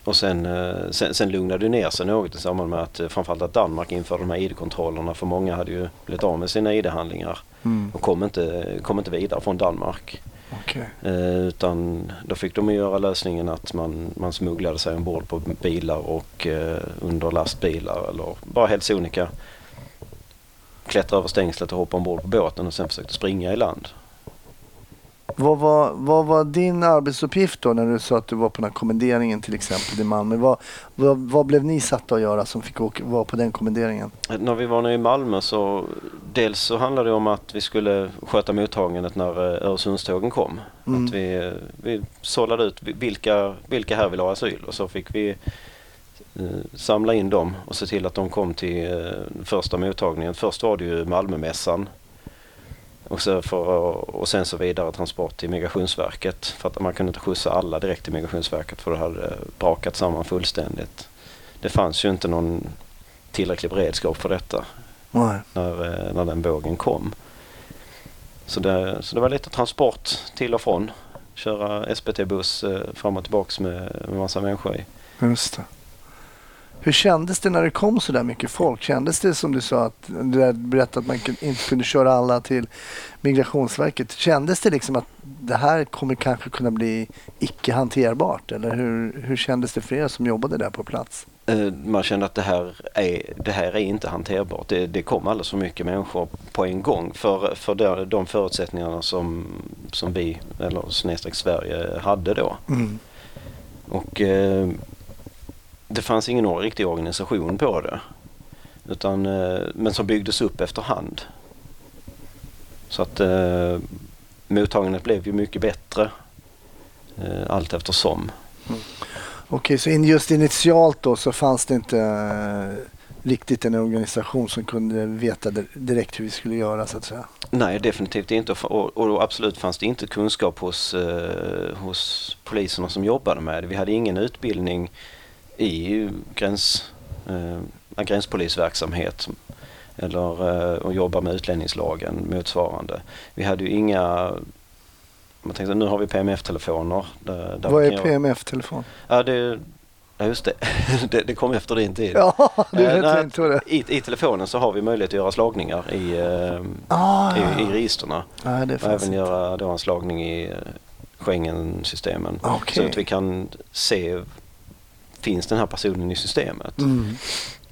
och sen, eh, sen, sen lugnade det ner sig något i samband med att eh, framförallt att Danmark införde de här ID-kontrollerna för många hade ju blivit av med sina ID-handlingar Mm. och kom inte, kom inte vidare från Danmark. Okej. Eh, utan då fick de göra lösningen att man, man smugglade sig ombord på bilar och eh, under lastbilar eller bara helt sonika klättra över stängslet och hoppa ombord på båten och sen försökte springa i land. Vad, var, vad var din arbetsuppgift då när du sa att du var på den här kommenderingen till exempel i Malmö? Vad, vad, vad blev ni satta att göra som fick åka, vara på den kommenderingen? När vi var nere i Malmö så dels så handlade det om att vi skulle sköta mottagandet när eh, Öresundstågen kom. Mm. Att vi, eh, vi sållade ut vilka, vilka här vill ha asyl och så fick vi eh, samla in dem och se till att de kom till första mottagningen. Först var det ju Malmömässan och, så för, och sen så vidare transport till Migrationsverket för att man kunde inte skjutsa alla direkt till Migrationsverket för det hade brakat samman fullständigt. Det fanns ju inte någon tillräcklig beredskap för detta Nej. när, eh, när den vågen kom. Så det, så det var lite transport till och från. Köra SBT-buss eh, fram och tillbaks med, med massa människor i. Just det. Hur kändes det när det kom så där mycket folk? Kändes det som du sa att du hade berättat att man inte kunde köra alla till Migrationsverket. Kändes det liksom att det här kommer kanske kunna bli icke hanterbart? Eller hur, hur kändes det för er som jobbade där på plats? Eh, Man kände att det här är, det här är inte hanterbart. Det, det kom alldeles för mycket människor på en gång för, för de, de förutsättningarna som, som vi, eller snedstreck Sverige, hade då. Mm. Och eh, det fanns ingen riktig organisation på det. Utan, eh, men som byggdes upp efterhand. Så att eh, mottagandet blev ju mycket bättre eh, allt eftersom. Okej, så in, just initialt då så fanns det inte eh, riktigt en organisation som kunde veta di- direkt hur vi skulle göra så att säga. Nej, definitivt inte. Och, och absolut fanns det inte kunskap hos, eh, hos poliserna som jobbade med det. Vi hade ingen utbildning i gräns, eh, gränspolisverksamhet eller eh, att jobba med utlänningslagen motsvarande. Vi hade ju inga man tänkte nu har vi PMF-telefoner. Där, där Vad är PMF-telefon? Ja, det, ja, just det. *laughs* det. Det kom efter din tid. Ja, du Eh, vet jag inte vad det. I, I telefonen så har vi möjlighet att göra slagningar i, eh, Ah, i, i registren. Nej, det Och även inte. göra då en slagning i eh, Schengen-systemen. Okej. Så att vi kan se, finns den här personen i systemet? Mm.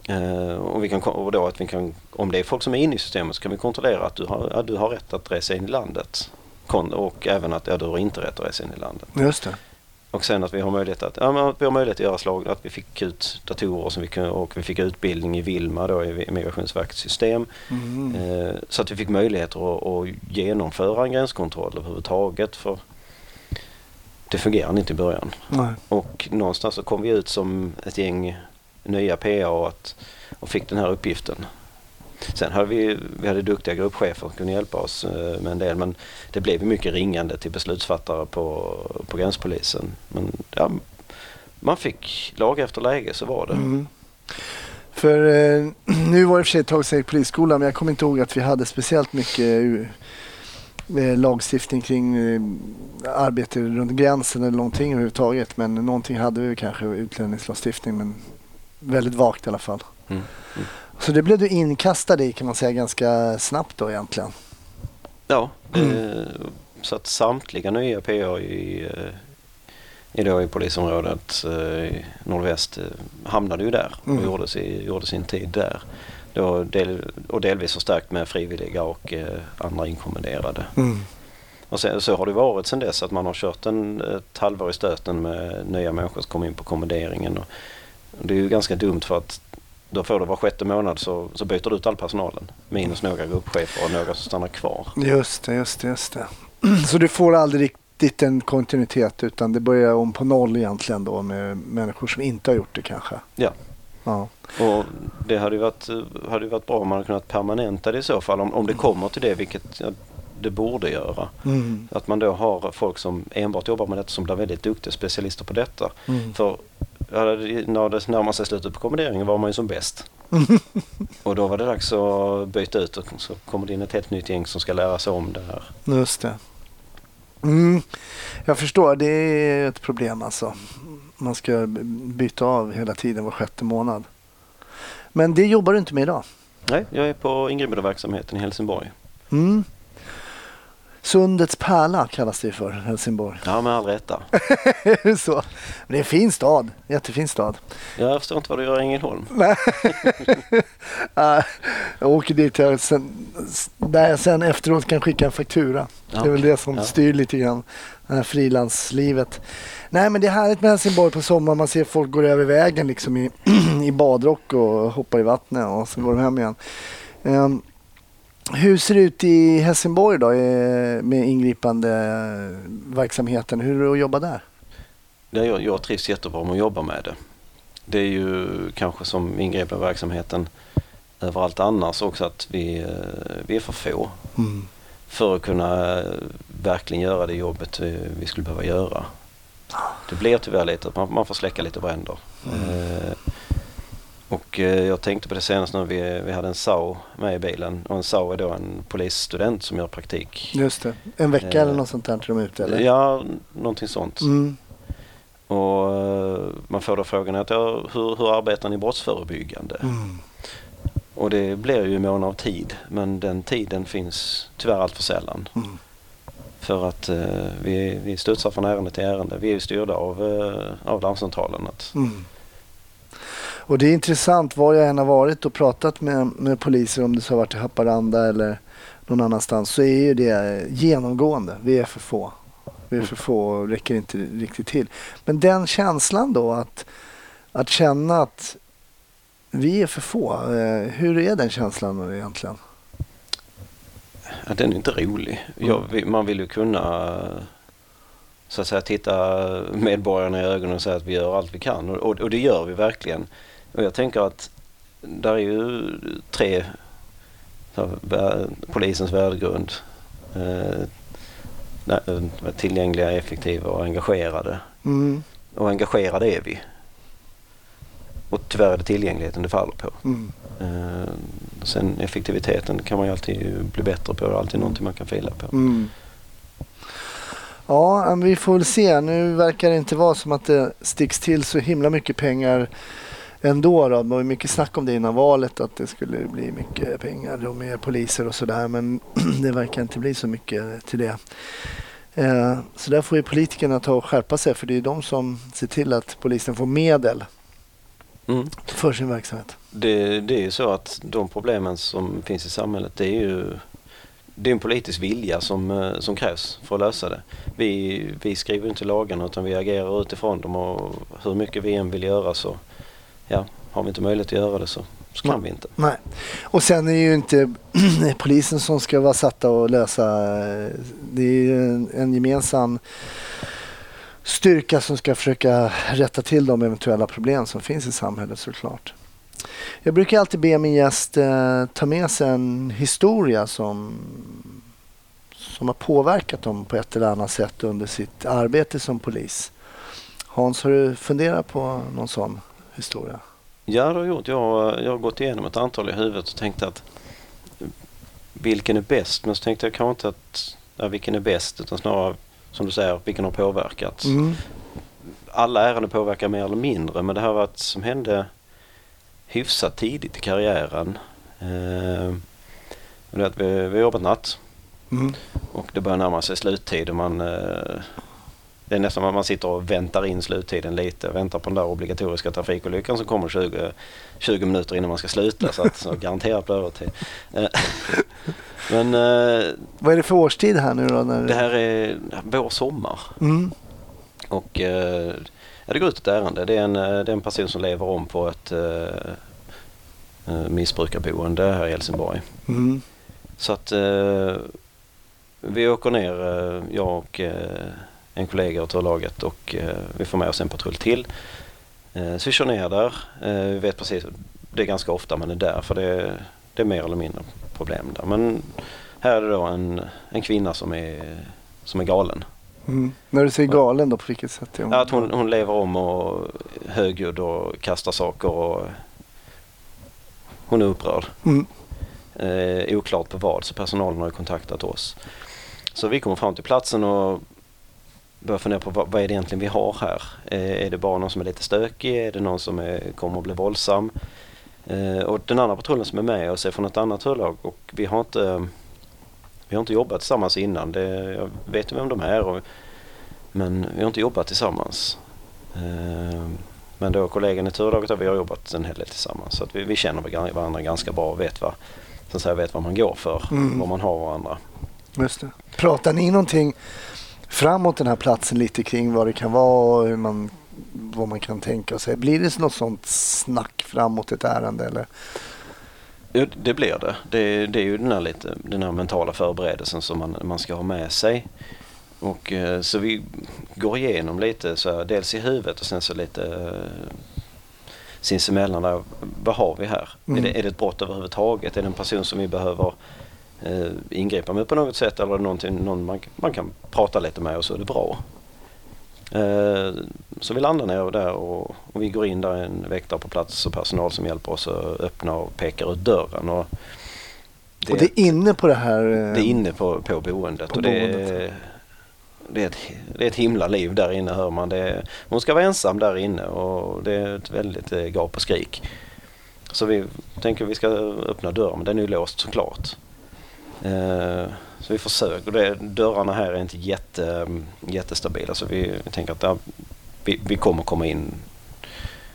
Eh, och, vi kan, och då att vi kan, om det är folk som är inne i systemet så kan vi kontrollera att du har, att du har rätt att resa in i landet. Och även att ja, du har inte rätt att resa in i landet. Just det. Och sen att vi har möjlighet att, ja, vi har möjlighet att göra slag, att vi fick ut datorer som vi kunde, och vi fick utbildning i Vilma då i Migrationsverkets system. Mm. Eh, så att vi fick möjligheter att, att genomföra en gränskontroll överhuvudtaget. För det fungerade inte i början. Nej. Och någonstans så kom vi ut som ett gäng nya PA och, att, och fick den här uppgiften. Sen hade vi, vi hade duktiga gruppchefer som kunde hjälpa oss eh, med en del men det blev mycket ringande till beslutsfattare på, på gränspolisen. Men ja, man fick lag efter läge så var det. Mm. För eh, *clears throat* nu var det i och för sig ett tag sedan jag polisskolan men jag kommer inte ihåg att vi hade speciellt mycket lagstiftning kring eh, arbete runt gränsen eller någonting överhuvudtaget. Men någonting hade vi kanske utlänningslagstiftning men väldigt vagt i alla fall. Mm. Så det blev du inkastad i kan man säga ganska snabbt då egentligen. Ja, eh, så att samtliga nya PA i, eh, i, då i polisområdet eh, nordväst eh, hamnade ju där och Mm. gjorde, si, gjorde sin tid där. Då del, och delvis förstärkt med frivilliga och eh, andra inkommenderade. Mm. Och sen, så har det varit sen dess att man har kört en, ett halvår i stöten med nya människor som kommer in på kommenderingen. Och det är ju ganska dumt för att då får du var sjätte månad så, så byter du ut all personalen. Minus några gruppchefer och några som stannar kvar. Just det, just det, just det. *clears throat* Så du får aldrig riktigt en kontinuitet utan det börjar om på noll egentligen då med människor som inte har gjort det kanske. Ja. Ja. Och det hade ju varit, hade varit bra om man hade kunnat permanenta det i så fall. Om, om det kommer till det, vilket det borde göra. Mm. Att man då har folk som enbart jobbar med detta som blir väldigt duktiga specialister på detta. Mm. För när det närmar sig slutet på kommenderingen var man ju som bäst. *laughs* Och då var det dags att byta ut och så kommer det in ett helt nytt gäng som ska lära sig om det här. Just det. Mm. Jag förstår, det är ett problem alltså. Man ska byta av hela tiden var sjätte månad. Men det jobbar du inte med idag? Nej, jag är på ingripandeverksamheten i Helsingborg. Mm. Sundets pärla kallas det för Helsingborg. Ja, med all rätta. *laughs* Så? Men det är en fin stad. Jättefin stad. Jag förstår inte vad du gör i Ängelholm. *laughs* *laughs* Jag åker dit jag sen, där jag sen efteråt kan skicka en faktura. Ja, Det är väl det som ja. styr lite grann det här frilanslivet. Nej men det är härligt med Helsingborg på sommaren. Man ser folk gå över vägen liksom i, *clears throat* i badrock och hoppar i vattnet och så går de hem igen. Ehm, hur ser det ut i Helsingborg då eh, med ingripande eh, verksamheten? Hur är det att jobba där? Ja, jag, jag trivs jättebra med att jobba med det. Det är ju kanske som ingripandeverksamheten överallt annars också att vi, eh, vi är för få Mm. för att kunna eh, verkligen göra det jobbet vi, vi skulle behöva göra. Det blir tyvärr lite att man, man får släcka lite bränder. Eh, och eh, jag tänkte på det senast när vi, vi hade en SAO med i bilen och en SAO är då en polisstudent som gör praktik. Just det. En vecka Eh, eller något sånt där till de är ute eller? Ja, någonting sånt. Mm. Och eh, man får då frågan att ja, hur, hur arbetar ni brottsförebyggande? Mm. Och det blir ju mån av tid men den tiden finns tyvärr allt för sällan. Mm. För att eh, vi, vi studsar från ärende till ärende. Vi är ju styrda av, eh, av larmcentralen. Att, Mm. Och det är intressant var jag än har varit och pratat med, med poliser om det så har varit i Haparanda eller någon annanstans så är ju det genomgående. Vi är för få. Vi är för få och räcker inte riktigt till. Men den känslan då att, att känna att vi är för få. Eh, hur är den känslan egentligen? ja, den är inte rolig. Jag, man vill ju kunna så att säga titta medborgarna i ögonen och säga att vi gör allt vi kan. Och, och, och det gör vi verkligen. Och jag tänker att där är ju tre polisens värdegrund. Eh, eh, tillgängliga, effektiva och engagerade. Mm. Och engagerade är vi. Och tyvärr är det tillgängligheten det faller på. Mm. Eh, sen effektiviteten kan man ju alltid bli bättre på. Det är alltid någonting man kan fila på. Mm. Ja, vi får väl se. Nu verkar det inte vara som att det sticks till så himla mycket pengar ändå. Då. Det var mycket snack om det innan valet att det skulle bli mycket pengar och mer poliser och sådär. Men *clears throat* det verkar inte bli så mycket till det. Eh, Så där får ju politikerna ta och skärpa sig för det är de som ser till att polisen får medel Mm. för sin verksamhet. Det, det är ju så att de problemen som finns i samhället det är ju det är en politisk vilja som, eh, som krävs för att lösa det. Vi, vi skriver inte lagarna utan vi agerar utifrån dem och hur mycket vi än vill göra så ja, har vi inte möjlighet att göra det så, så kan Nej. vi inte. Nej. Och sen är det ju inte *clears throat* polisen som ska vara satta och lösa. Det är ju en, en gemensam styrka som ska försöka rätta till de eventuella problem som finns i samhället såklart. Jag brukar alltid be min gäst eh, ta med sig en historia som, som har påverkat dem på ett eller annat sätt under sitt arbete som polis. Hans, har du funderat på någon sån historia? Ja, det har jag gjort. Jag, jag har gått igenom ett antal i huvudet och tänkte att vilken är bäst? Men så tänkte jag kanske inte att ja, vilken är bäst utan snarare som du säger, vilken har påverkat? Mm. Alla ärenden påverkar mer eller mindre men det här var ett som hände hyfsat tidigt i karriären. Eh, det är att vi, vi har jobbat natt Mm. och det börjar närma sig sluttid och man eh, det är nästan att man sitter och väntar in sluttiden lite. Väntar på den där obligatoriska trafikolyckan som kommer 20, 20 minuter innan man ska sluta. Så att så garanterat blir övertid. Eh, *laughs* Men eh, Vad är det för årstid här nu då? När... det här är vår sommar. Mm. Och eh, ja, det går ut ett ärende. Det är en, det är en person som lever om på ett missbrukarboende här i Helsingborg. Mm. Så att vi åker ner, jag och en kollega och turlaget och eh, vi får med oss en patrull till. Eh, så vi kör ner där. Eh, vi vet precis, det är ganska ofta man är där för det, det är mer eller mindre problem där. Men här är det då en, en kvinna som är, som är galen. Mm. När du säger galen då, på vilket sätt? hon- att hon, hon lever om och högljudd och kastar saker och hon är upprörd. Mm. Eh, oklart på vad, så personalen har ju kontaktat oss. Så vi kommer fram till platsen och börjar fundera på vad, vad är det egentligen vi har här? Eh, är det bara någon som är lite stökig? Är det någon som är, kommer att bli våldsam? Eh, och den andra patrullen som är med oss är från ett annat tullag och vi har inte, vi har inte jobbat tillsammans innan. Det, jag vet vem de är och, men vi har inte jobbat tillsammans. Eh, men då kollegan i turlaget och vi har jobbat en hel del tillsammans så att vi, vi känner varandra ganska bra och vet vad, så att säga, vet vad man går för, Mm. vad man har varandra. Just det. Pratar ni någonting framåt den här platsen lite kring vad det kan vara och hur man, vad man kan tänka sig? Blir det något sånt snack framåt ett ärende eller? Det blir det. det. Det är ju den här, lite, den här mentala förberedelsen som man, man ska ha med sig. Och, eh, så vi går igenom lite, så här, dels i huvudet och sen så lite eh, sinsemellan. Där, vad har vi här? Mm. Är, det, är det ett brott överhuvudtaget? Är det en person som vi behöver eh, ingripa med på något sätt? Eller någonting, någon man, man kan prata lite med och så är det bra. Eh, så vi landar ner där och, och vi går in där en väktare på plats och personal som hjälper oss att öppna och pekar ut dörren. Och det, Och det är inne på det här? eh, det är inne på, på boendet På och det är, boendet. det, är ett, det är ett himla liv där inne hör man. Det hon ska vara ensam där inne och det är ett väldigt eh, gap och skrik. Så vi tänker att vi ska öppna dörren men den är ju låst såklart. Eh, så vi försöker. Det, dörrarna här är inte jätte, jättestabila så vi, vi tänker att ja, vi, vi kommer komma in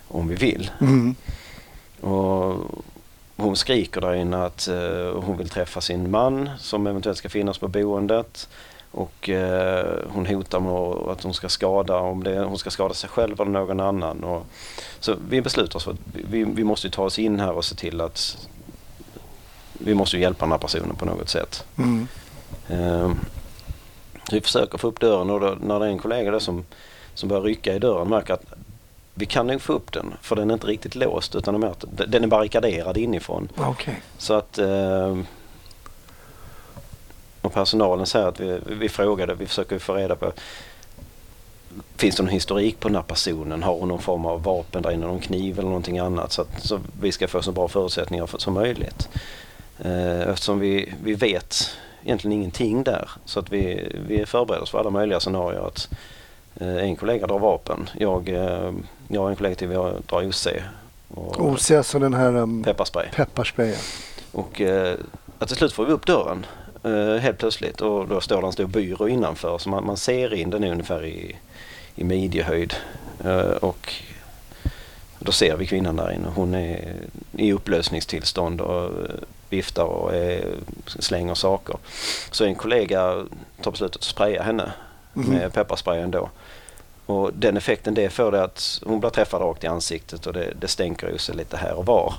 om vi vill. Mm. Och hon skriker där inne att eh, hon vill träffa sin man som eventuellt ska finnas på boendet. Och eh, hon hotar med att hon ska skada, om det, hon ska skada sig själv eller någon annan. Och, så vi beslutar oss för att vi, vi måste ta oss in här och se till att vi måste ju hjälpa den här personen på något sätt. Mm. Eh, vi försöker få upp dörren och då, när det är en kollega som, som börjar rycka i dörren märker att vi kan nog få upp den för den är inte riktigt låst utan mer- den är barrikaderad inifrån. Okej. Så att eh, och personalen säger att vi, vi frågade, vi försöker få reda på Finns det någon historik på den här personen? Har hon någon form av vapen där inne, någon kniv eller någonting annat? Så att så vi ska få så bra förutsättningar för, som möjligt. Eh, eftersom vi, vi vet egentligen ingenting där. Så att vi, vi förbereder oss för alla möjliga scenarier. Att eh, en kollega drar vapen. Jag, eh, jag och en kollega till vi drar OC. Och OC, alltså den här um, pepparspray. pepparsprayen. Och att till slut får vi upp dörren helt plötsligt och då står det en stor byrå innanför så man, man ser in den ungefär i, i midjehöjd. Eh, och då ser vi kvinnan där inne. Hon är i upplösningstillstånd och viftar och är, slänger saker. Så en kollega tar beslutet att spraya henne Mhm. med pepparsprayen då. Och den effekten det får det att hon blir träffad rakt i ansiktet och det, det stänker ju sig lite här och var.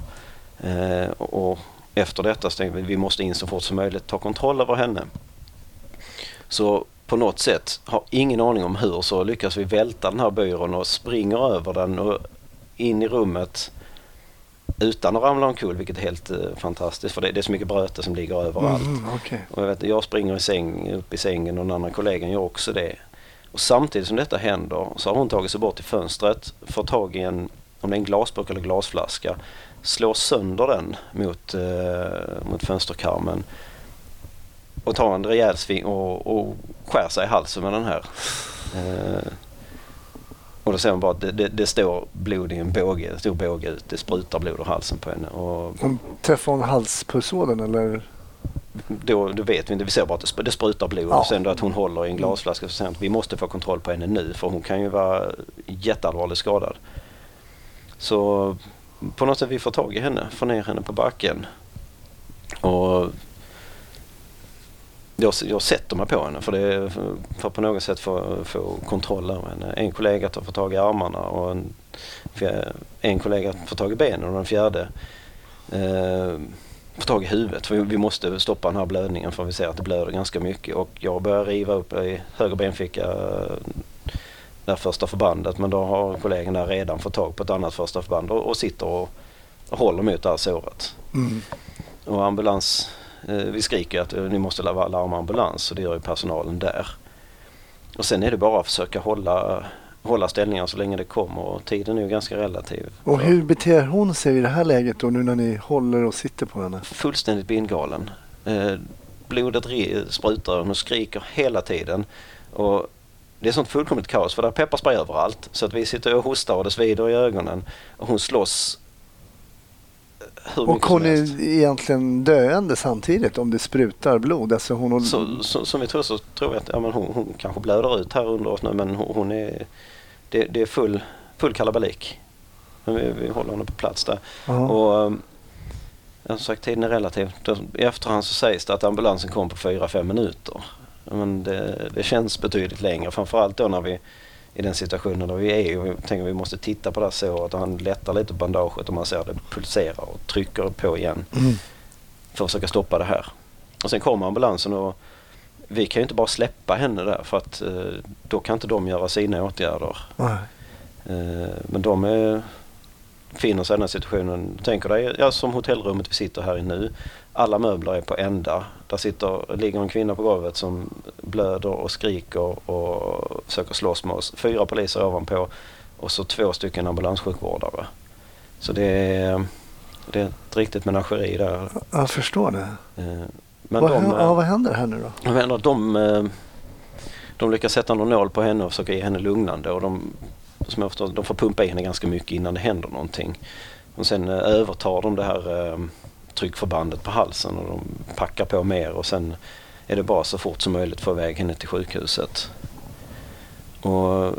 Eh, och, och efter detta så tänkte vi vi måste in så fort som möjligt ta kontroll över henne. Så på något sätt, har ingen aning om hur, så lyckas vi välta den här byrån och springer över den och in i rummet utan att ramla omkull, vilket är helt eh, fantastiskt för det, det är så mycket bröte som ligger överallt. Mm, okej. Och jag, vet, jag springer i säng, upp i sängen och den andra kollegan gör också det. Och samtidigt som detta händer så har hon tagit sig bort till fönstret, får tag i en, om det är en glasburk eller glasflaska, slår sönder den mot, eh, mot fönsterkarmen och tar en rejäl sving och, och skär sig i halsen med den här. Eh, Och då ser man bara att det, det, det står blod i en båge, en stor båge ut. Det sprutar blod ur halsen på henne. Och Hon träffade hon halspulsådern eller? då, då vet vi inte, vi ser bara att det sp- det sprutar blod. Ja. Och sen då att hon håller i en glasflaska så att vi måste få kontroll på henne nu för hon kan ju vara jätteallvarligt skadad. Så på något sätt vi får tag i henne, får ner henne på backen. Och jag, jag sätter mig på henne för, det, för, för på något sätt få, få kontroll över henne. En kollega tar får tag i armarna och en, en kollega får tag i benen och den fjärde eh, får tag i huvudet. För vi- måste stoppa den här blödningen för vi ser att det blöder ganska mycket. Och jag börjar riva upp i höger benficka eh, det första förbandet men då har kollegan där redan fått tag på ett annat första förband och, och sitter och, och håller mot det här såret. Mm. Och ambulans, vi skriker att eh, ni måste larma ambulans och det gör ju personalen där. Och sen är det bara att försöka hålla, hålla ställningar så länge det kommer och tiden är ju ganska relativ. Och hur beter hon sig i det här läget då nu när ni håller och sitter på henne? Fullständigt bindgalen. Eh, blodet sprutar och hon skriker hela tiden. Och det är sånt fullkomligt kaos för det är pepparspray överallt. Så att vi sitter och hostar och det svider i ögonen. Och hon slåss eh, Och hon är egentligen döende samtidigt om det sprutar blod. Alltså hon har... Så, så, som vi tror så tror vi att ja, men hon, hon kanske blöder ut här under oss nu men hon, är, det, det är full, full kalabalik. Men vi, vi håller henne på plats där. Och, um, som sagt tiden är relativ. I efterhand så sägs det att ambulansen kom på 4-5 minuter. Men det, det känns betydligt längre framförallt då när vi i den situationen där vi är och vi tänker att vi måste titta på det här såret och han lättar lite på bandaget och man ser att det pulserar och trycker på igen Mm. för att försöka stoppa det här. Och sen kommer ambulansen och vi kan ju inte bara släppa henne där för att eh, då kan inte de göra sina åtgärder. Nej. Eh, men de är, finner sig i den här situationen. Tänker dig, ja, som hotellrummet vi sitter här i nu. Alla möbler är på ända. Där sitter, ligger en kvinna på golvet som blöder och skriker och försöker slåss med oss. Fyra poliser ovanpå och så två stycken ambulanssjukvårdare. Så det är, det är ett riktigt menageri där. Jag förstår det. Eh, Men vad, de, hä- eh, ja, vad händer här nu då? menar, de, eh, de lyckas sätta någon nål på henne och försöka ge henne lugnande. Och de, som jag förstår, de får pumpa i henne ganska mycket innan det händer någonting. Och sen eh, övertar de det här eh, tryckförbandet på halsen och de packar på mer och sen är det bara så fort som möjligt få iväg henne till sjukhuset. Och,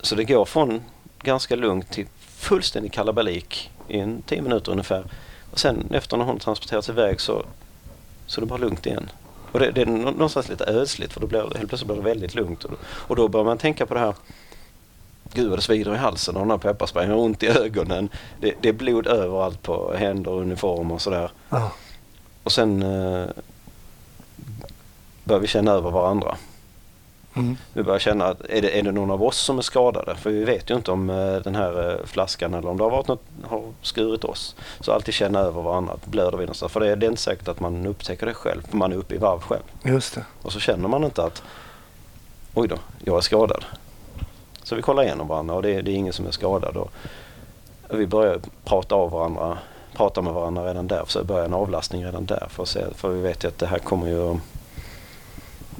så det går från ganska lugnt till fullständig kalabalik i en tio minuter ungefär. Och sen efter när hon transporterats iväg så, så är det bara lugnt igen. Och det, det är någonstans lite ödsligt för då blir, helt plötsligt blir det väldigt lugnt. Och, och då börjar man tänka på det här Gud vad det svider i halsen och den här pepparsprayen har ont i ögonen. Det, det är blod överallt på händer och uniformer och sådär. Ja. Och sen eh, börjar vi känna över varandra. Mm. Vi börjar känna att är det, är det någon av oss som är skadade? För vi vet ju inte om eh, den här eh, flaskan eller om det har varit något, har skurit oss. Så alltid känna över varandra. Blöder vi någonstans? För det, är- det är inte säkert att man upptäcker det själv. För man är uppe i varv själv. Just det. Och så känner man inte att oj då, jag är skadad. Så vi kollar igenom varandra och det, det är ingen som är skadad. Och vi börjar prata av varandra, prata med varandra redan där. Så börjar en avlastning redan där. För, se, för vi vet ju att det här kommer ju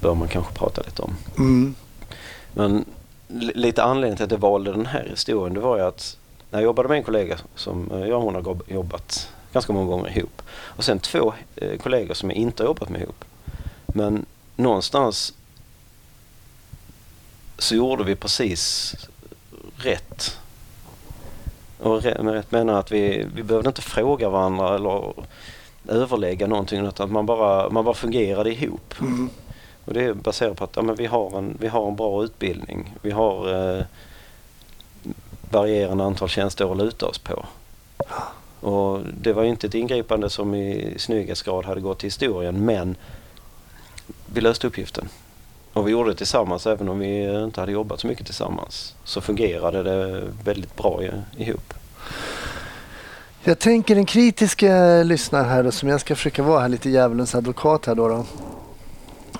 bör man kanske prata lite om. Mm. Men li- lite anledningen till att jag valde den här historien det var ju att när jag jobbade med en kollega som eh, jag och hon har jobbat ganska många gånger ihop. Och sen två eh, kollegor som jag inte har jobbat med ihop. Men någonstans så gjorde vi precis rätt. Och med rätt menar jag att vi, vi behövde inte fråga varandra eller överlägga någonting utan att man bara, man bara fungerade ihop. Mm. Och det är baserat på att ja, men vi, har en, vi har en bra utbildning. Vi har eh, varierande antal tjänsteår att luta oss på. Och det var ju inte ett ingripande som i snygghetsgrad hade gått till historien men vi löste uppgiften. Och vi gjorde det tillsammans även om vi inte hade jobbat så mycket tillsammans. Så fungerade det väldigt bra ihop. Jag tänker den kritiska lyssnaren här då, som jag ska försöka vara här lite djävulens advokat här då. då.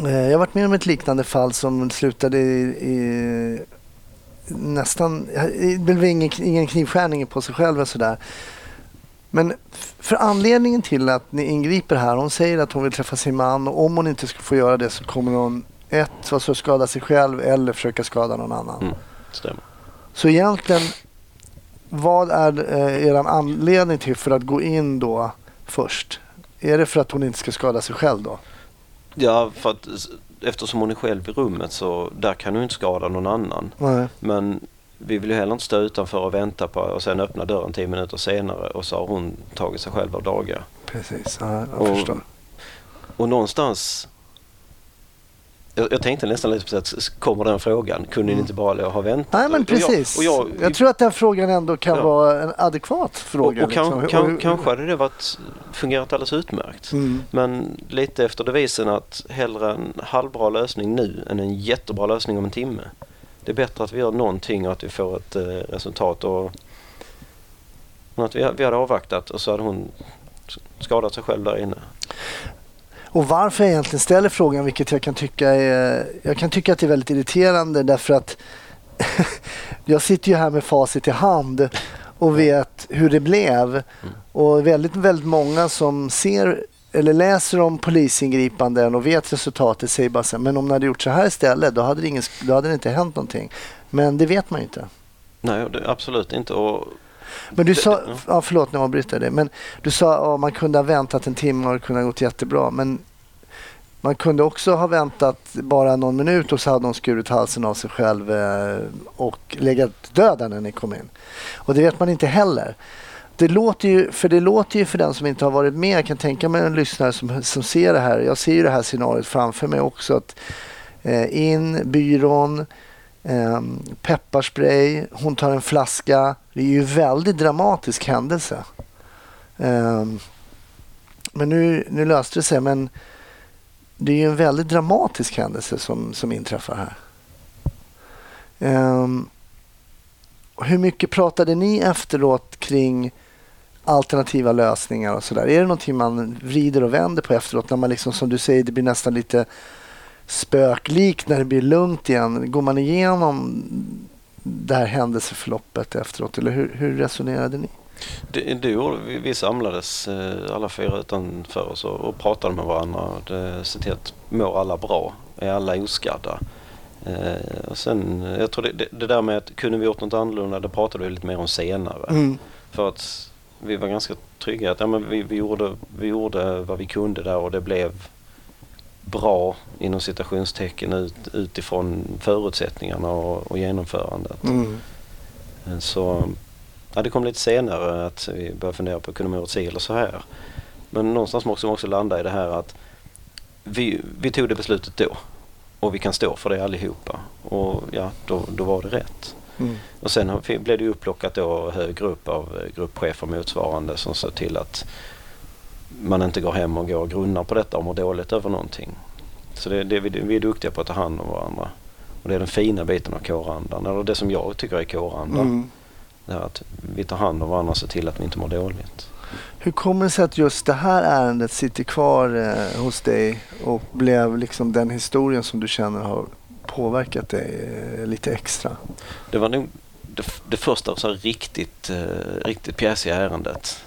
Eh, jag har varit med om ett liknande fall som slutade i, i nästan, det blev ingen, ingen knivskärning på sig själv och sådär. Men för anledningen till att ni ingriper här, hon säger att hon vill träffa sin man och om hon inte ska få göra det så kommer hon ett, alltså skada sig själv eller försöka skada någon annan. Mm, stämmer. Så egentligen, vad är eh, er anledning till för att gå in då först? Är det för att hon inte ska skada sig själv då? Ja, för att eftersom hon är själv i rummet så där kan hon inte skada någon annan. Nej. Men vi vill ju heller inte stå utanför och vänta på och sen öppna dörren tio minuter senare och så har hon tagit sig själv av dagar. Precis, ja, jag Och- förstår. Och någonstans jag, jag tänkte nästan lite på att kommer den frågan, kunde ni inte bara ha väntat? Mm. Nej men Och jag- precis. Och jag, jag, tror att den frågan ändå kan Ja. vara en adekvat fråga. och, och kan, liksom. kan, Och- kanske hade det varit, fungerat alldeles utmärkt. Mm. Men lite efter devisen att hellre en halvbra lösning nu än en jättebra lösning om en timme. Det är bättre att vi gör någonting och att vi får ett eh, resultat. Och, men att vi, vi hade avvaktat och så hade hon skadat sig själv där inne. Och varför jag egentligen ställer frågan, vilket jag kan tycka är, jag kan tycka att det är väldigt irriterande därför att *laughs* jag sitter ju här med facit i hand och vet hur det blev. Och väldigt, väldigt många som ser eller läser om polisingripanden och vet resultatet säger bara så här, men om ni hade gjort så här istället då hade det, ingen, då hade det inte hänt någonting. Men det vet man ju inte. Nej, det, absolut inte. Och, Men du sa, ja. ja, förlåt avbryter jag dig, men du sa att man kunde ha väntat en timme och det kunde ha gått jättebra. Men man kunde också ha väntat bara någon minut och så hade de skurit halsen av sig själv eh, och legat döda när ni kom in. Och det vet man inte heller. Det låter ju, för det låter ju för den som inte har varit med, jag kan tänka mig en lyssnare som, som ser det här, jag ser ju det här scenariot framför mig också. att eh, In, byrån, Ehm, pepparspray, hon tar en flaska. Det är ju en väldigt dramatisk händelse. Ehm, men nu, nu löste det sig, men det är ju en väldigt dramatisk händelse som, som inträffar här. Ehm, hur mycket pratade ni efteråt kring alternativa lösningar och sådär? Är det någonting man vrider och vänder på efteråt när man liksom som du säger det blir nästan lite spöklikt när det blir lugnt igen? Går man igenom det här händelseförloppet efteråt eller hur, hur resonerade ni? det, det gjorde vi. Vi samlades eh, alla fyra utanför oss och, och pratade med varandra. Det, se till att mår alla bra? Är alla oskadda? Eh, och sen, eh, jag tror det, det, det där med att kunde vi gjort något annorlunda, det pratade vi lite mer om senare. Mm. För att vi var ganska trygga att ja, men vi, vi, gjorde, vi gjorde vad vi kunde där och det blev bra inom citationstecken ut, utifrån förutsättningarna och, och genomförandet. Mm. Så ja, det kom lite senare att vi började fundera på kunde man gjort si eller så här. Men någonstans måste man också landa i det här att vi, vi tog det beslutet då och vi kan stå för det allihopa. Och ja, då, då var det rätt. Mm. Och sen blev det upplockat då högre upp av eh, gruppchefer motsvarande som såg till att man inte går hem och går och grunnar på detta och mår dåligt över någonting. Så det, det, vi, vi är duktiga på att ta hand om varandra. Och det är den fina biten av kårandan, eller det som jag tycker är kåranda. Mm. Det är att vi tar hand om varandra och ser till att vi inte mår dåligt. Hur kommer det sig att just det här ärendet sitter kvar eh, hos dig och blev liksom den historien som du känner har påverkat dig eh, lite extra? Det var nog det, det första så här riktigt, eh, riktigt pjäsiga ärendet.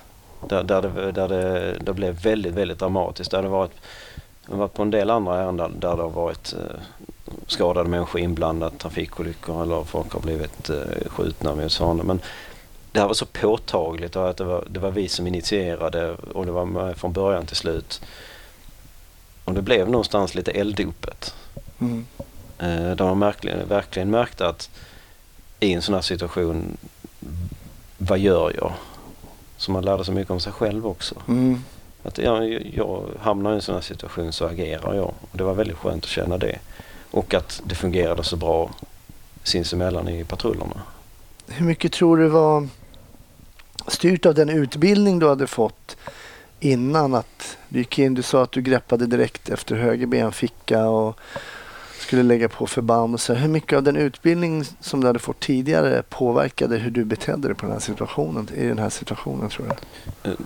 Där, där, det, där det, det blev väldigt, väldigt dramatiskt. Där det varit, har varit på en del andra ärenden där det har varit eh, skadade människor inblandat, trafikolyckor eller folk har blivit eh, skjutna med sådana. Men det här var så påtagligt och att det var, det var vi som initierade och det var med från början till slut. Och det blev någonstans lite elddopet. Mm. Eh, där man verkligen, verkligen märkte att i en sån här situation, vad gör jag? Så man lärde sig mycket om sig själv också. Mm. Att jag, jag hamnar i en sån här situation så agerar jag. Och det var väldigt skönt att känna det. Och att det fungerade så bra sinsemellan i patrullerna. Hur mycket tror du var styrt av den utbildning du hade fått innan att du gick in? Du sa att du greppade direkt efter höger benficka och skulle lägga på förband. Så. Hur mycket av den utbildning som du hade fått tidigare påverkade hur du betedde dig på den här situationen, i den här situationen tror du? Eh,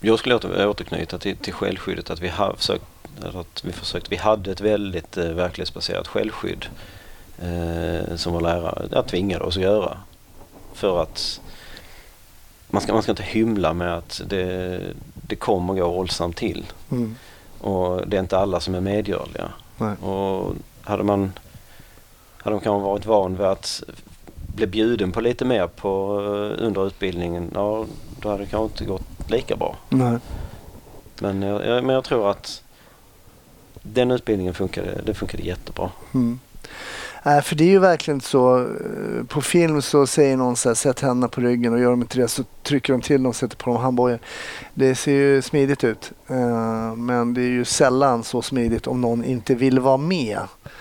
Jag skulle åter, återknyta till, till självskyddet. Att vi, har försökt, att vi försökte, vi hade ett väldigt eh, verklighetsbaserat självskydd. Eh, som vår lärare ja, tvingade oss att göra. För att man ska, man ska inte hymla med att det, det kommer gå våldsamt till. Mm. Och det är inte alla som är medgörliga. Nej. Och hade man hade de kanske varit van vid att blev bjuden på lite mer på, eh, under utbildningen, ja, då hade det kanske inte gått lika bra. Nej. Men jag, men jag tror att den utbildningen funkade, det funkade jättebra. Mm. Nej, för det är ju verkligen så. eh, På film så säger någon så här, sätt händerna på ryggen och gör de inte det så trycker de till dem och sätter på dem handbojor. Det ser ju smidigt ut. Eh, Men det är ju sällan så smidigt om någon inte vill vara med.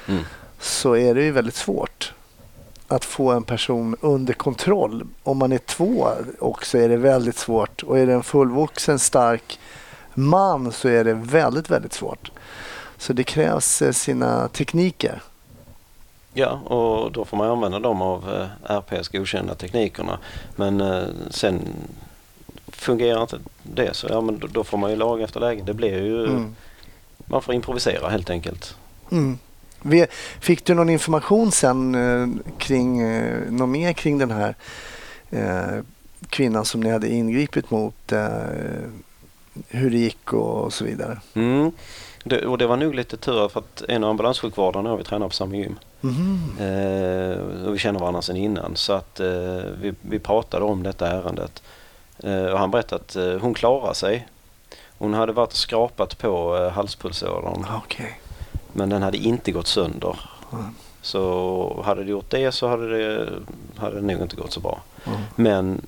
Mm. Så är det ju väldigt svårt att få en person under kontroll. Om man är två också är det väldigt svårt. Och är det en fullvuxen stark man så är det väldigt, väldigt svårt. Så det krävs eh, sina tekniker. Ja, och då får man använda de av eh, RPS godkända teknikerna. Men eh, sen fungerar inte det så ja, men då, får man ju lag efter läge. Det blir ju, Mm. man får improvisera helt enkelt. Mm. Fick du någon information sen eh, kring, något mer kring den här kvinnan som ni hade ingripit mot? Hur det gick och så vidare? Mm. Det, och det var nog lite tur för att en av ambulanssjukvårdarna och vi tränar på samma gym. Eh, och vi känner varandra sedan innan så att eh, vi, vi pratade om detta ärendet. Eh, och han berättade att hon klarar sig. Hon hade varit och skrapat på eh, halspulsådern Okej. men den hade inte gått sönder. Mm. Så hade det gjort det så hade det, hade det nog inte gått så bra. Mm. Men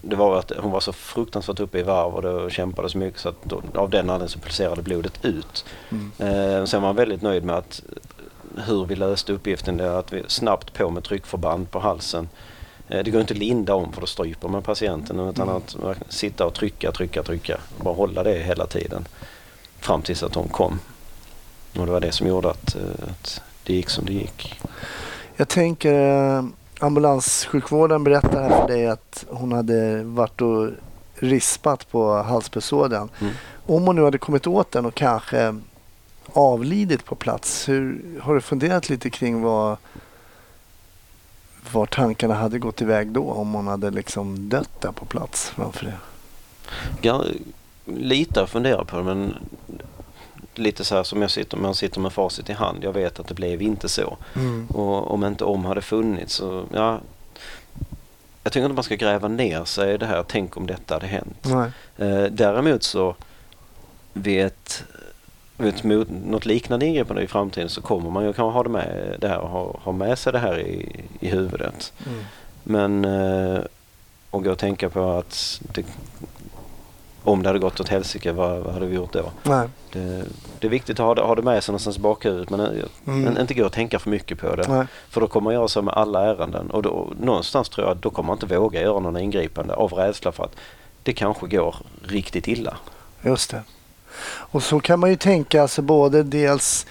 det var att hon var så fruktansvärt uppe i varv och det kämpade så mycket så att då, av den anledningen så pulserade blodet ut. Mm. Eh, sen var man väldigt nöjd med att hur vi löste uppgiften. Det är att vi snabbt på med tryckförband på halsen. Eh, det går inte att linda om för då stryper man patienten utan Mm. att verkligen sitta och trycka, trycka, trycka. Bara hålla det hela tiden. Fram tills att hon kom. Och det var det som gjorde att, eh, att det gick som det gick. Jag tänker eh, ambulanssjukvården berättar här för dig att hon hade varit och rispat på halspulsådern. Mm. Om hon nu hade kommit åt den och kanske avlidit på plats, hur, har du funderat lite kring vad var tankarna hade gått iväg då om hon hade liksom dött där på plats framför det? Gar- lite att fundera på det men lite så här som jag sitter, man sitter med facit i hand. Jag vet att det blev inte så. Mm. Och om inte om hade funnits så ja. Jag tycker inte man ska gräva ner sig i det här. Tänk om detta hade hänt. Nej. Eh, däremot så vid ett mot, något liknande ingripande i framtiden så kommer man ju kanske ha det med det här och ha, ha med sig det här i, i huvudet. Mm. Men eh, och gå och tänka på att det, om det hade gått åt helsike, vad, vad hade vi gjort då? Det, det är viktigt att ha det, ha det med sig någonstans i bakhuvudet men Mm. men inte gå och tänka för mycket på det. Nej. För då kommer man göra så med alla ärenden och då, någonstans tror jag att då kommer man inte våga göra någon ingripande av rädsla för att det kanske går riktigt illa. Just det. Och så kan man ju tänka alltså både dels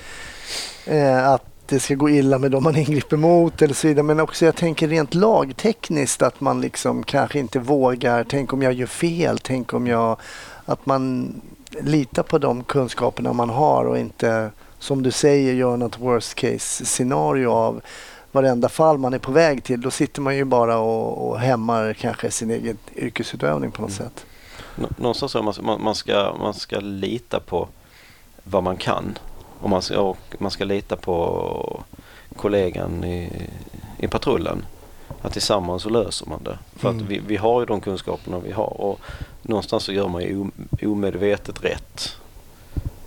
eh, att det ska gå illa med dem man ingriper mot eller så vidare. Men också jag tänker rent lagtekniskt att man liksom kanske inte vågar. Tänk om jag gör fel. Tänk om jag... Att man litar på de kunskaperna man har och inte som du säger gör något worst case scenario av varenda fall man är på väg till. Då sitter man ju bara och, och hämmar kanske sin egen yrkesutövning på något Mm. sätt. Nå- Någonstans jag man, man, ska, man ska lita på vad man kan. Och man ska, och man ska lita på kollegan i, i patrullen. Att tillsammans så löser man det. För Mm. att vi, vi har ju de kunskaperna vi har och någonstans så gör man ju om- omedvetet rätt.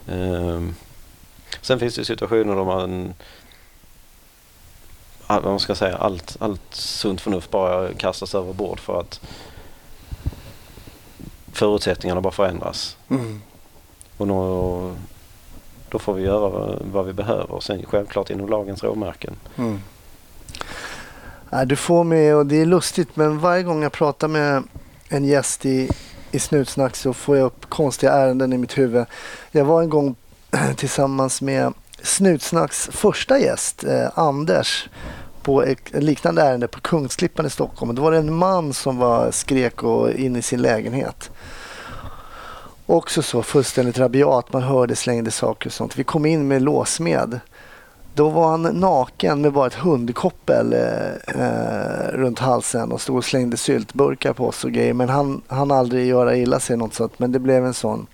Ehm, sen finns det situationer då man all- vad man ska säga, allt, allt sunt förnuft bara kastas över bord för att förutsättningarna bara förändras. Mm. Och då, då får vi göra vad, vad vi behöver. Sen självklart inom lagens råmärken. Mm. Du får mig, och det är lustigt, men varje gång jag pratar med en gäst i, i Snutsnack så får jag upp konstiga ärenden i mitt huvud. Jag var en gång *clears throat* tillsammans med Snutsnacks första gäst, eh, Anders, på ett liknande ärende på Kungsklippan i Stockholm. Då var det en man som var skrek och in i sin lägenhet. Också så fullständigt rabiat. Man hörde slängde saker och sånt. Vi kom in med låsmed. Då var han naken med bara ett hundkoppel eh, eh, runt halsen och stod och slängde syltburkar på oss och grejer. Men han han aldrig göra illa sig något sånt. Men det blev en sån.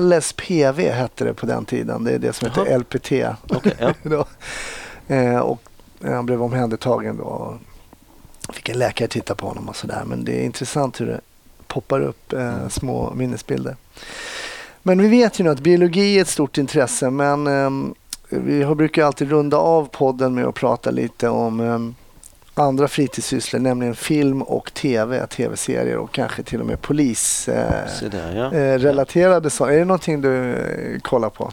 LSPV hette det på den tiden. Det är det som heter Jaha. LPT. Okej, ja. *laughs* då. Eh, och eh, han blev omhändertagen då. vilken läkare tittar på honom och sådär. Men det är intressant hur det poppar upp eh, Mm. små minnesbilder. Men vi vet ju nu att biologi är ett stort intresse men ehm, vi har, brukar alltid runda av podden med att prata lite om ehm, andra fritidssysslor, nämligen film och tv, tv-serier och kanske till och med polis. Eh, ja. eh. Är det någonting du eh, kollar på?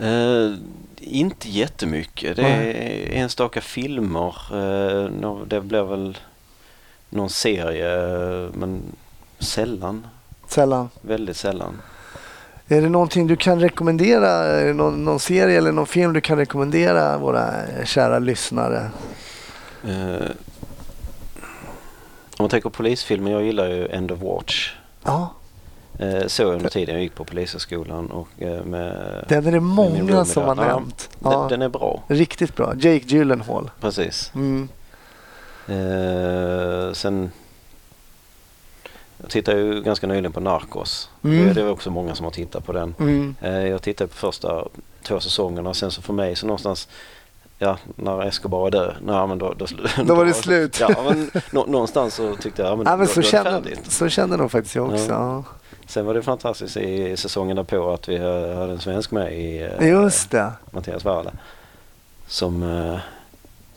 Eh, inte jättemycket. Det är enstaka filmer. Eh, det blir väl någon serie eh, men sällan. Sällan. Väldigt sällan. Är det någonting du kan rekommendera? Någon, någon serie eller någon film du kan rekommendera våra kära lyssnare? Eh, om man tänker på polisfilmer, jag gillar ju End of Watch. Ja, Eh, jag under tiden jag gick på polishögskolan och eh, med den är det många som har Ja, nämnt. Den, Ja, den är bra, Riktigt bra. Jake Gyllenhaal. precis. Mm. Eh, sen jag tittade ju ganska nyligen på Narcos. Mm. Det, är också många som har tittat på den. Mm. Eh, jag tittade på första två säsongerna sen så för mig så någonstans Ja, när Escobar är död, nej, men då, då, Då *laughs* var det slut. Ja, men nå, någonstans så tyckte jag, ja, men, Ja, men då, så, då färdigt. så känner nog faktiskt jag också. Ja. Sen var det fantastiskt i säsongen därpå att vi hade en svensk med i eh, Just det. Mattias Varla. Som, eh,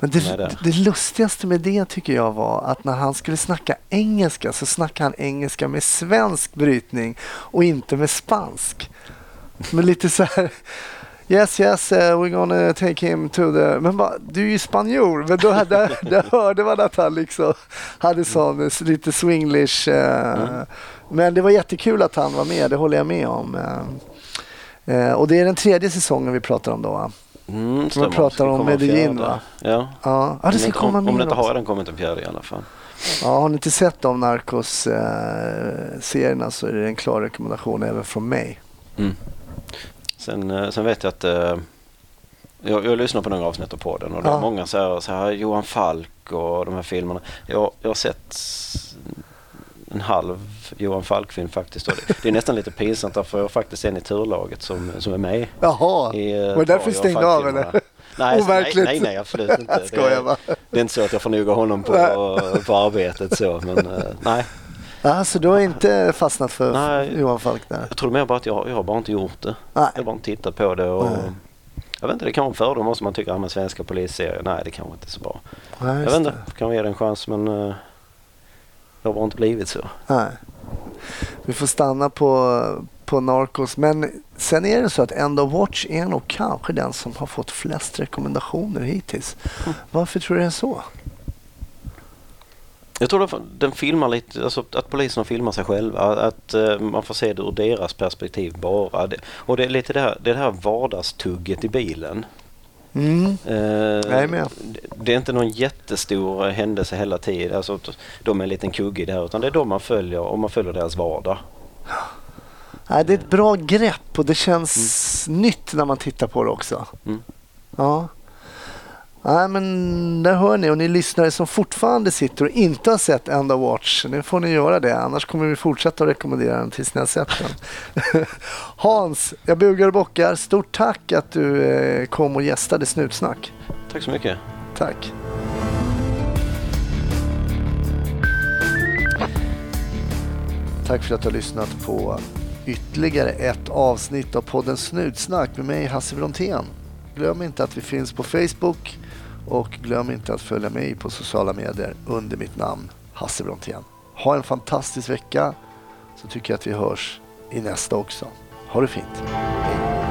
Men det, det. det lustigaste med det tycker jag var att när han skulle snacka engelska så snackade han engelska med svensk brytning och inte med spansk. Men lite så här Yes, yes, uh, we're gonna take him to the... Men bara, du är ju spanjor. Men då hade, där hörde man att han liksom hade sån lite swinglish. eh, Mm. Men det var jättekul att han var med, det håller jag med om. Eh, och det är den tredje säsongen vi pratar om då? Mm, stämmer. pratar om Medellin, va? Ja. Ja, Om det ska inte- komma om, det inte har den kommit en fjärde i alla fall. Ja, har ni inte sett de Narcos-serierna så är det en klar rekommendation även från mig. Mm. Sen, eh, sen vet jag att eh, jag, jag lyssnar på några avsnitt av podden och det är Ja. många så här, så här Johan Falk och de här filmerna. Jag, jag har sett en halv Johan Falk-film faktiskt. Det, det är nästan lite pinsamt därför jag har faktiskt en i turlaget som, som är med. Jaha, I, eh, var det par därför du stängde av eller? Nej, nej, Overkligt. nej, nej, absolut inte. *laughs* Jag skojar det, bara. det är inte så att jag får noga honom på, på arbetet så, men eh, nej. Ja, så du har inte fastnat för Nej. Johan Falk där? Jag tror mer bara att jag, jag har bara inte gjort det. Nej. Jag har bara inte tittat på det och Nej. jag vet inte, det kan vara en fördom också man tycker att ja, svenska polisserier, nej det kanske inte är så bra. Nej, Jag vet inte, det. kan vi ge det en chans men eh, det har bara inte blivit så. Nej. Vi får stanna på, på Narcos. Men sen är det så att End of Watch är nog kanske den som har fått flest rekommendationer hittills. Mm. Varför tror du det är så? Jag tror att den filmar lite, alltså att poliserna filmar sig själva. Att eh, man får se det ur deras perspektiv bara. Och det är lite det här, det är det här vardagstugget i bilen. Mm. Eh, det- är inte någon jättestor händelse hela tiden. Alltså, de är en liten kugge här. Utan det är de man följer och man följer deras vardag. Nej, det är ett bra grepp och det känns nytt när man tittar på det också. Mm. Ja. Nej, men där hör ni och ni lyssnare som fortfarande sitter och inte har sett End of Watch. Nu får ni göra det, annars kommer vi fortsätta att rekommendera den tills ni har sett den. *laughs* Hans, jag bugar och bockar. Stort tack att du eh, kom och gästade Snutsnack. Tack så mycket. Tack. Tack för att du har lyssnat på ytterligare ett avsnitt av podden Snutsnack med mig Hasse Brontén. Glöm inte att vi finns på Facebook och glöm inte att följa mig på sociala medier under mitt namn Hasse Brontén. Ha en fantastisk vecka så tycker jag att vi hörs i nästa också. Ha det fint. Hej.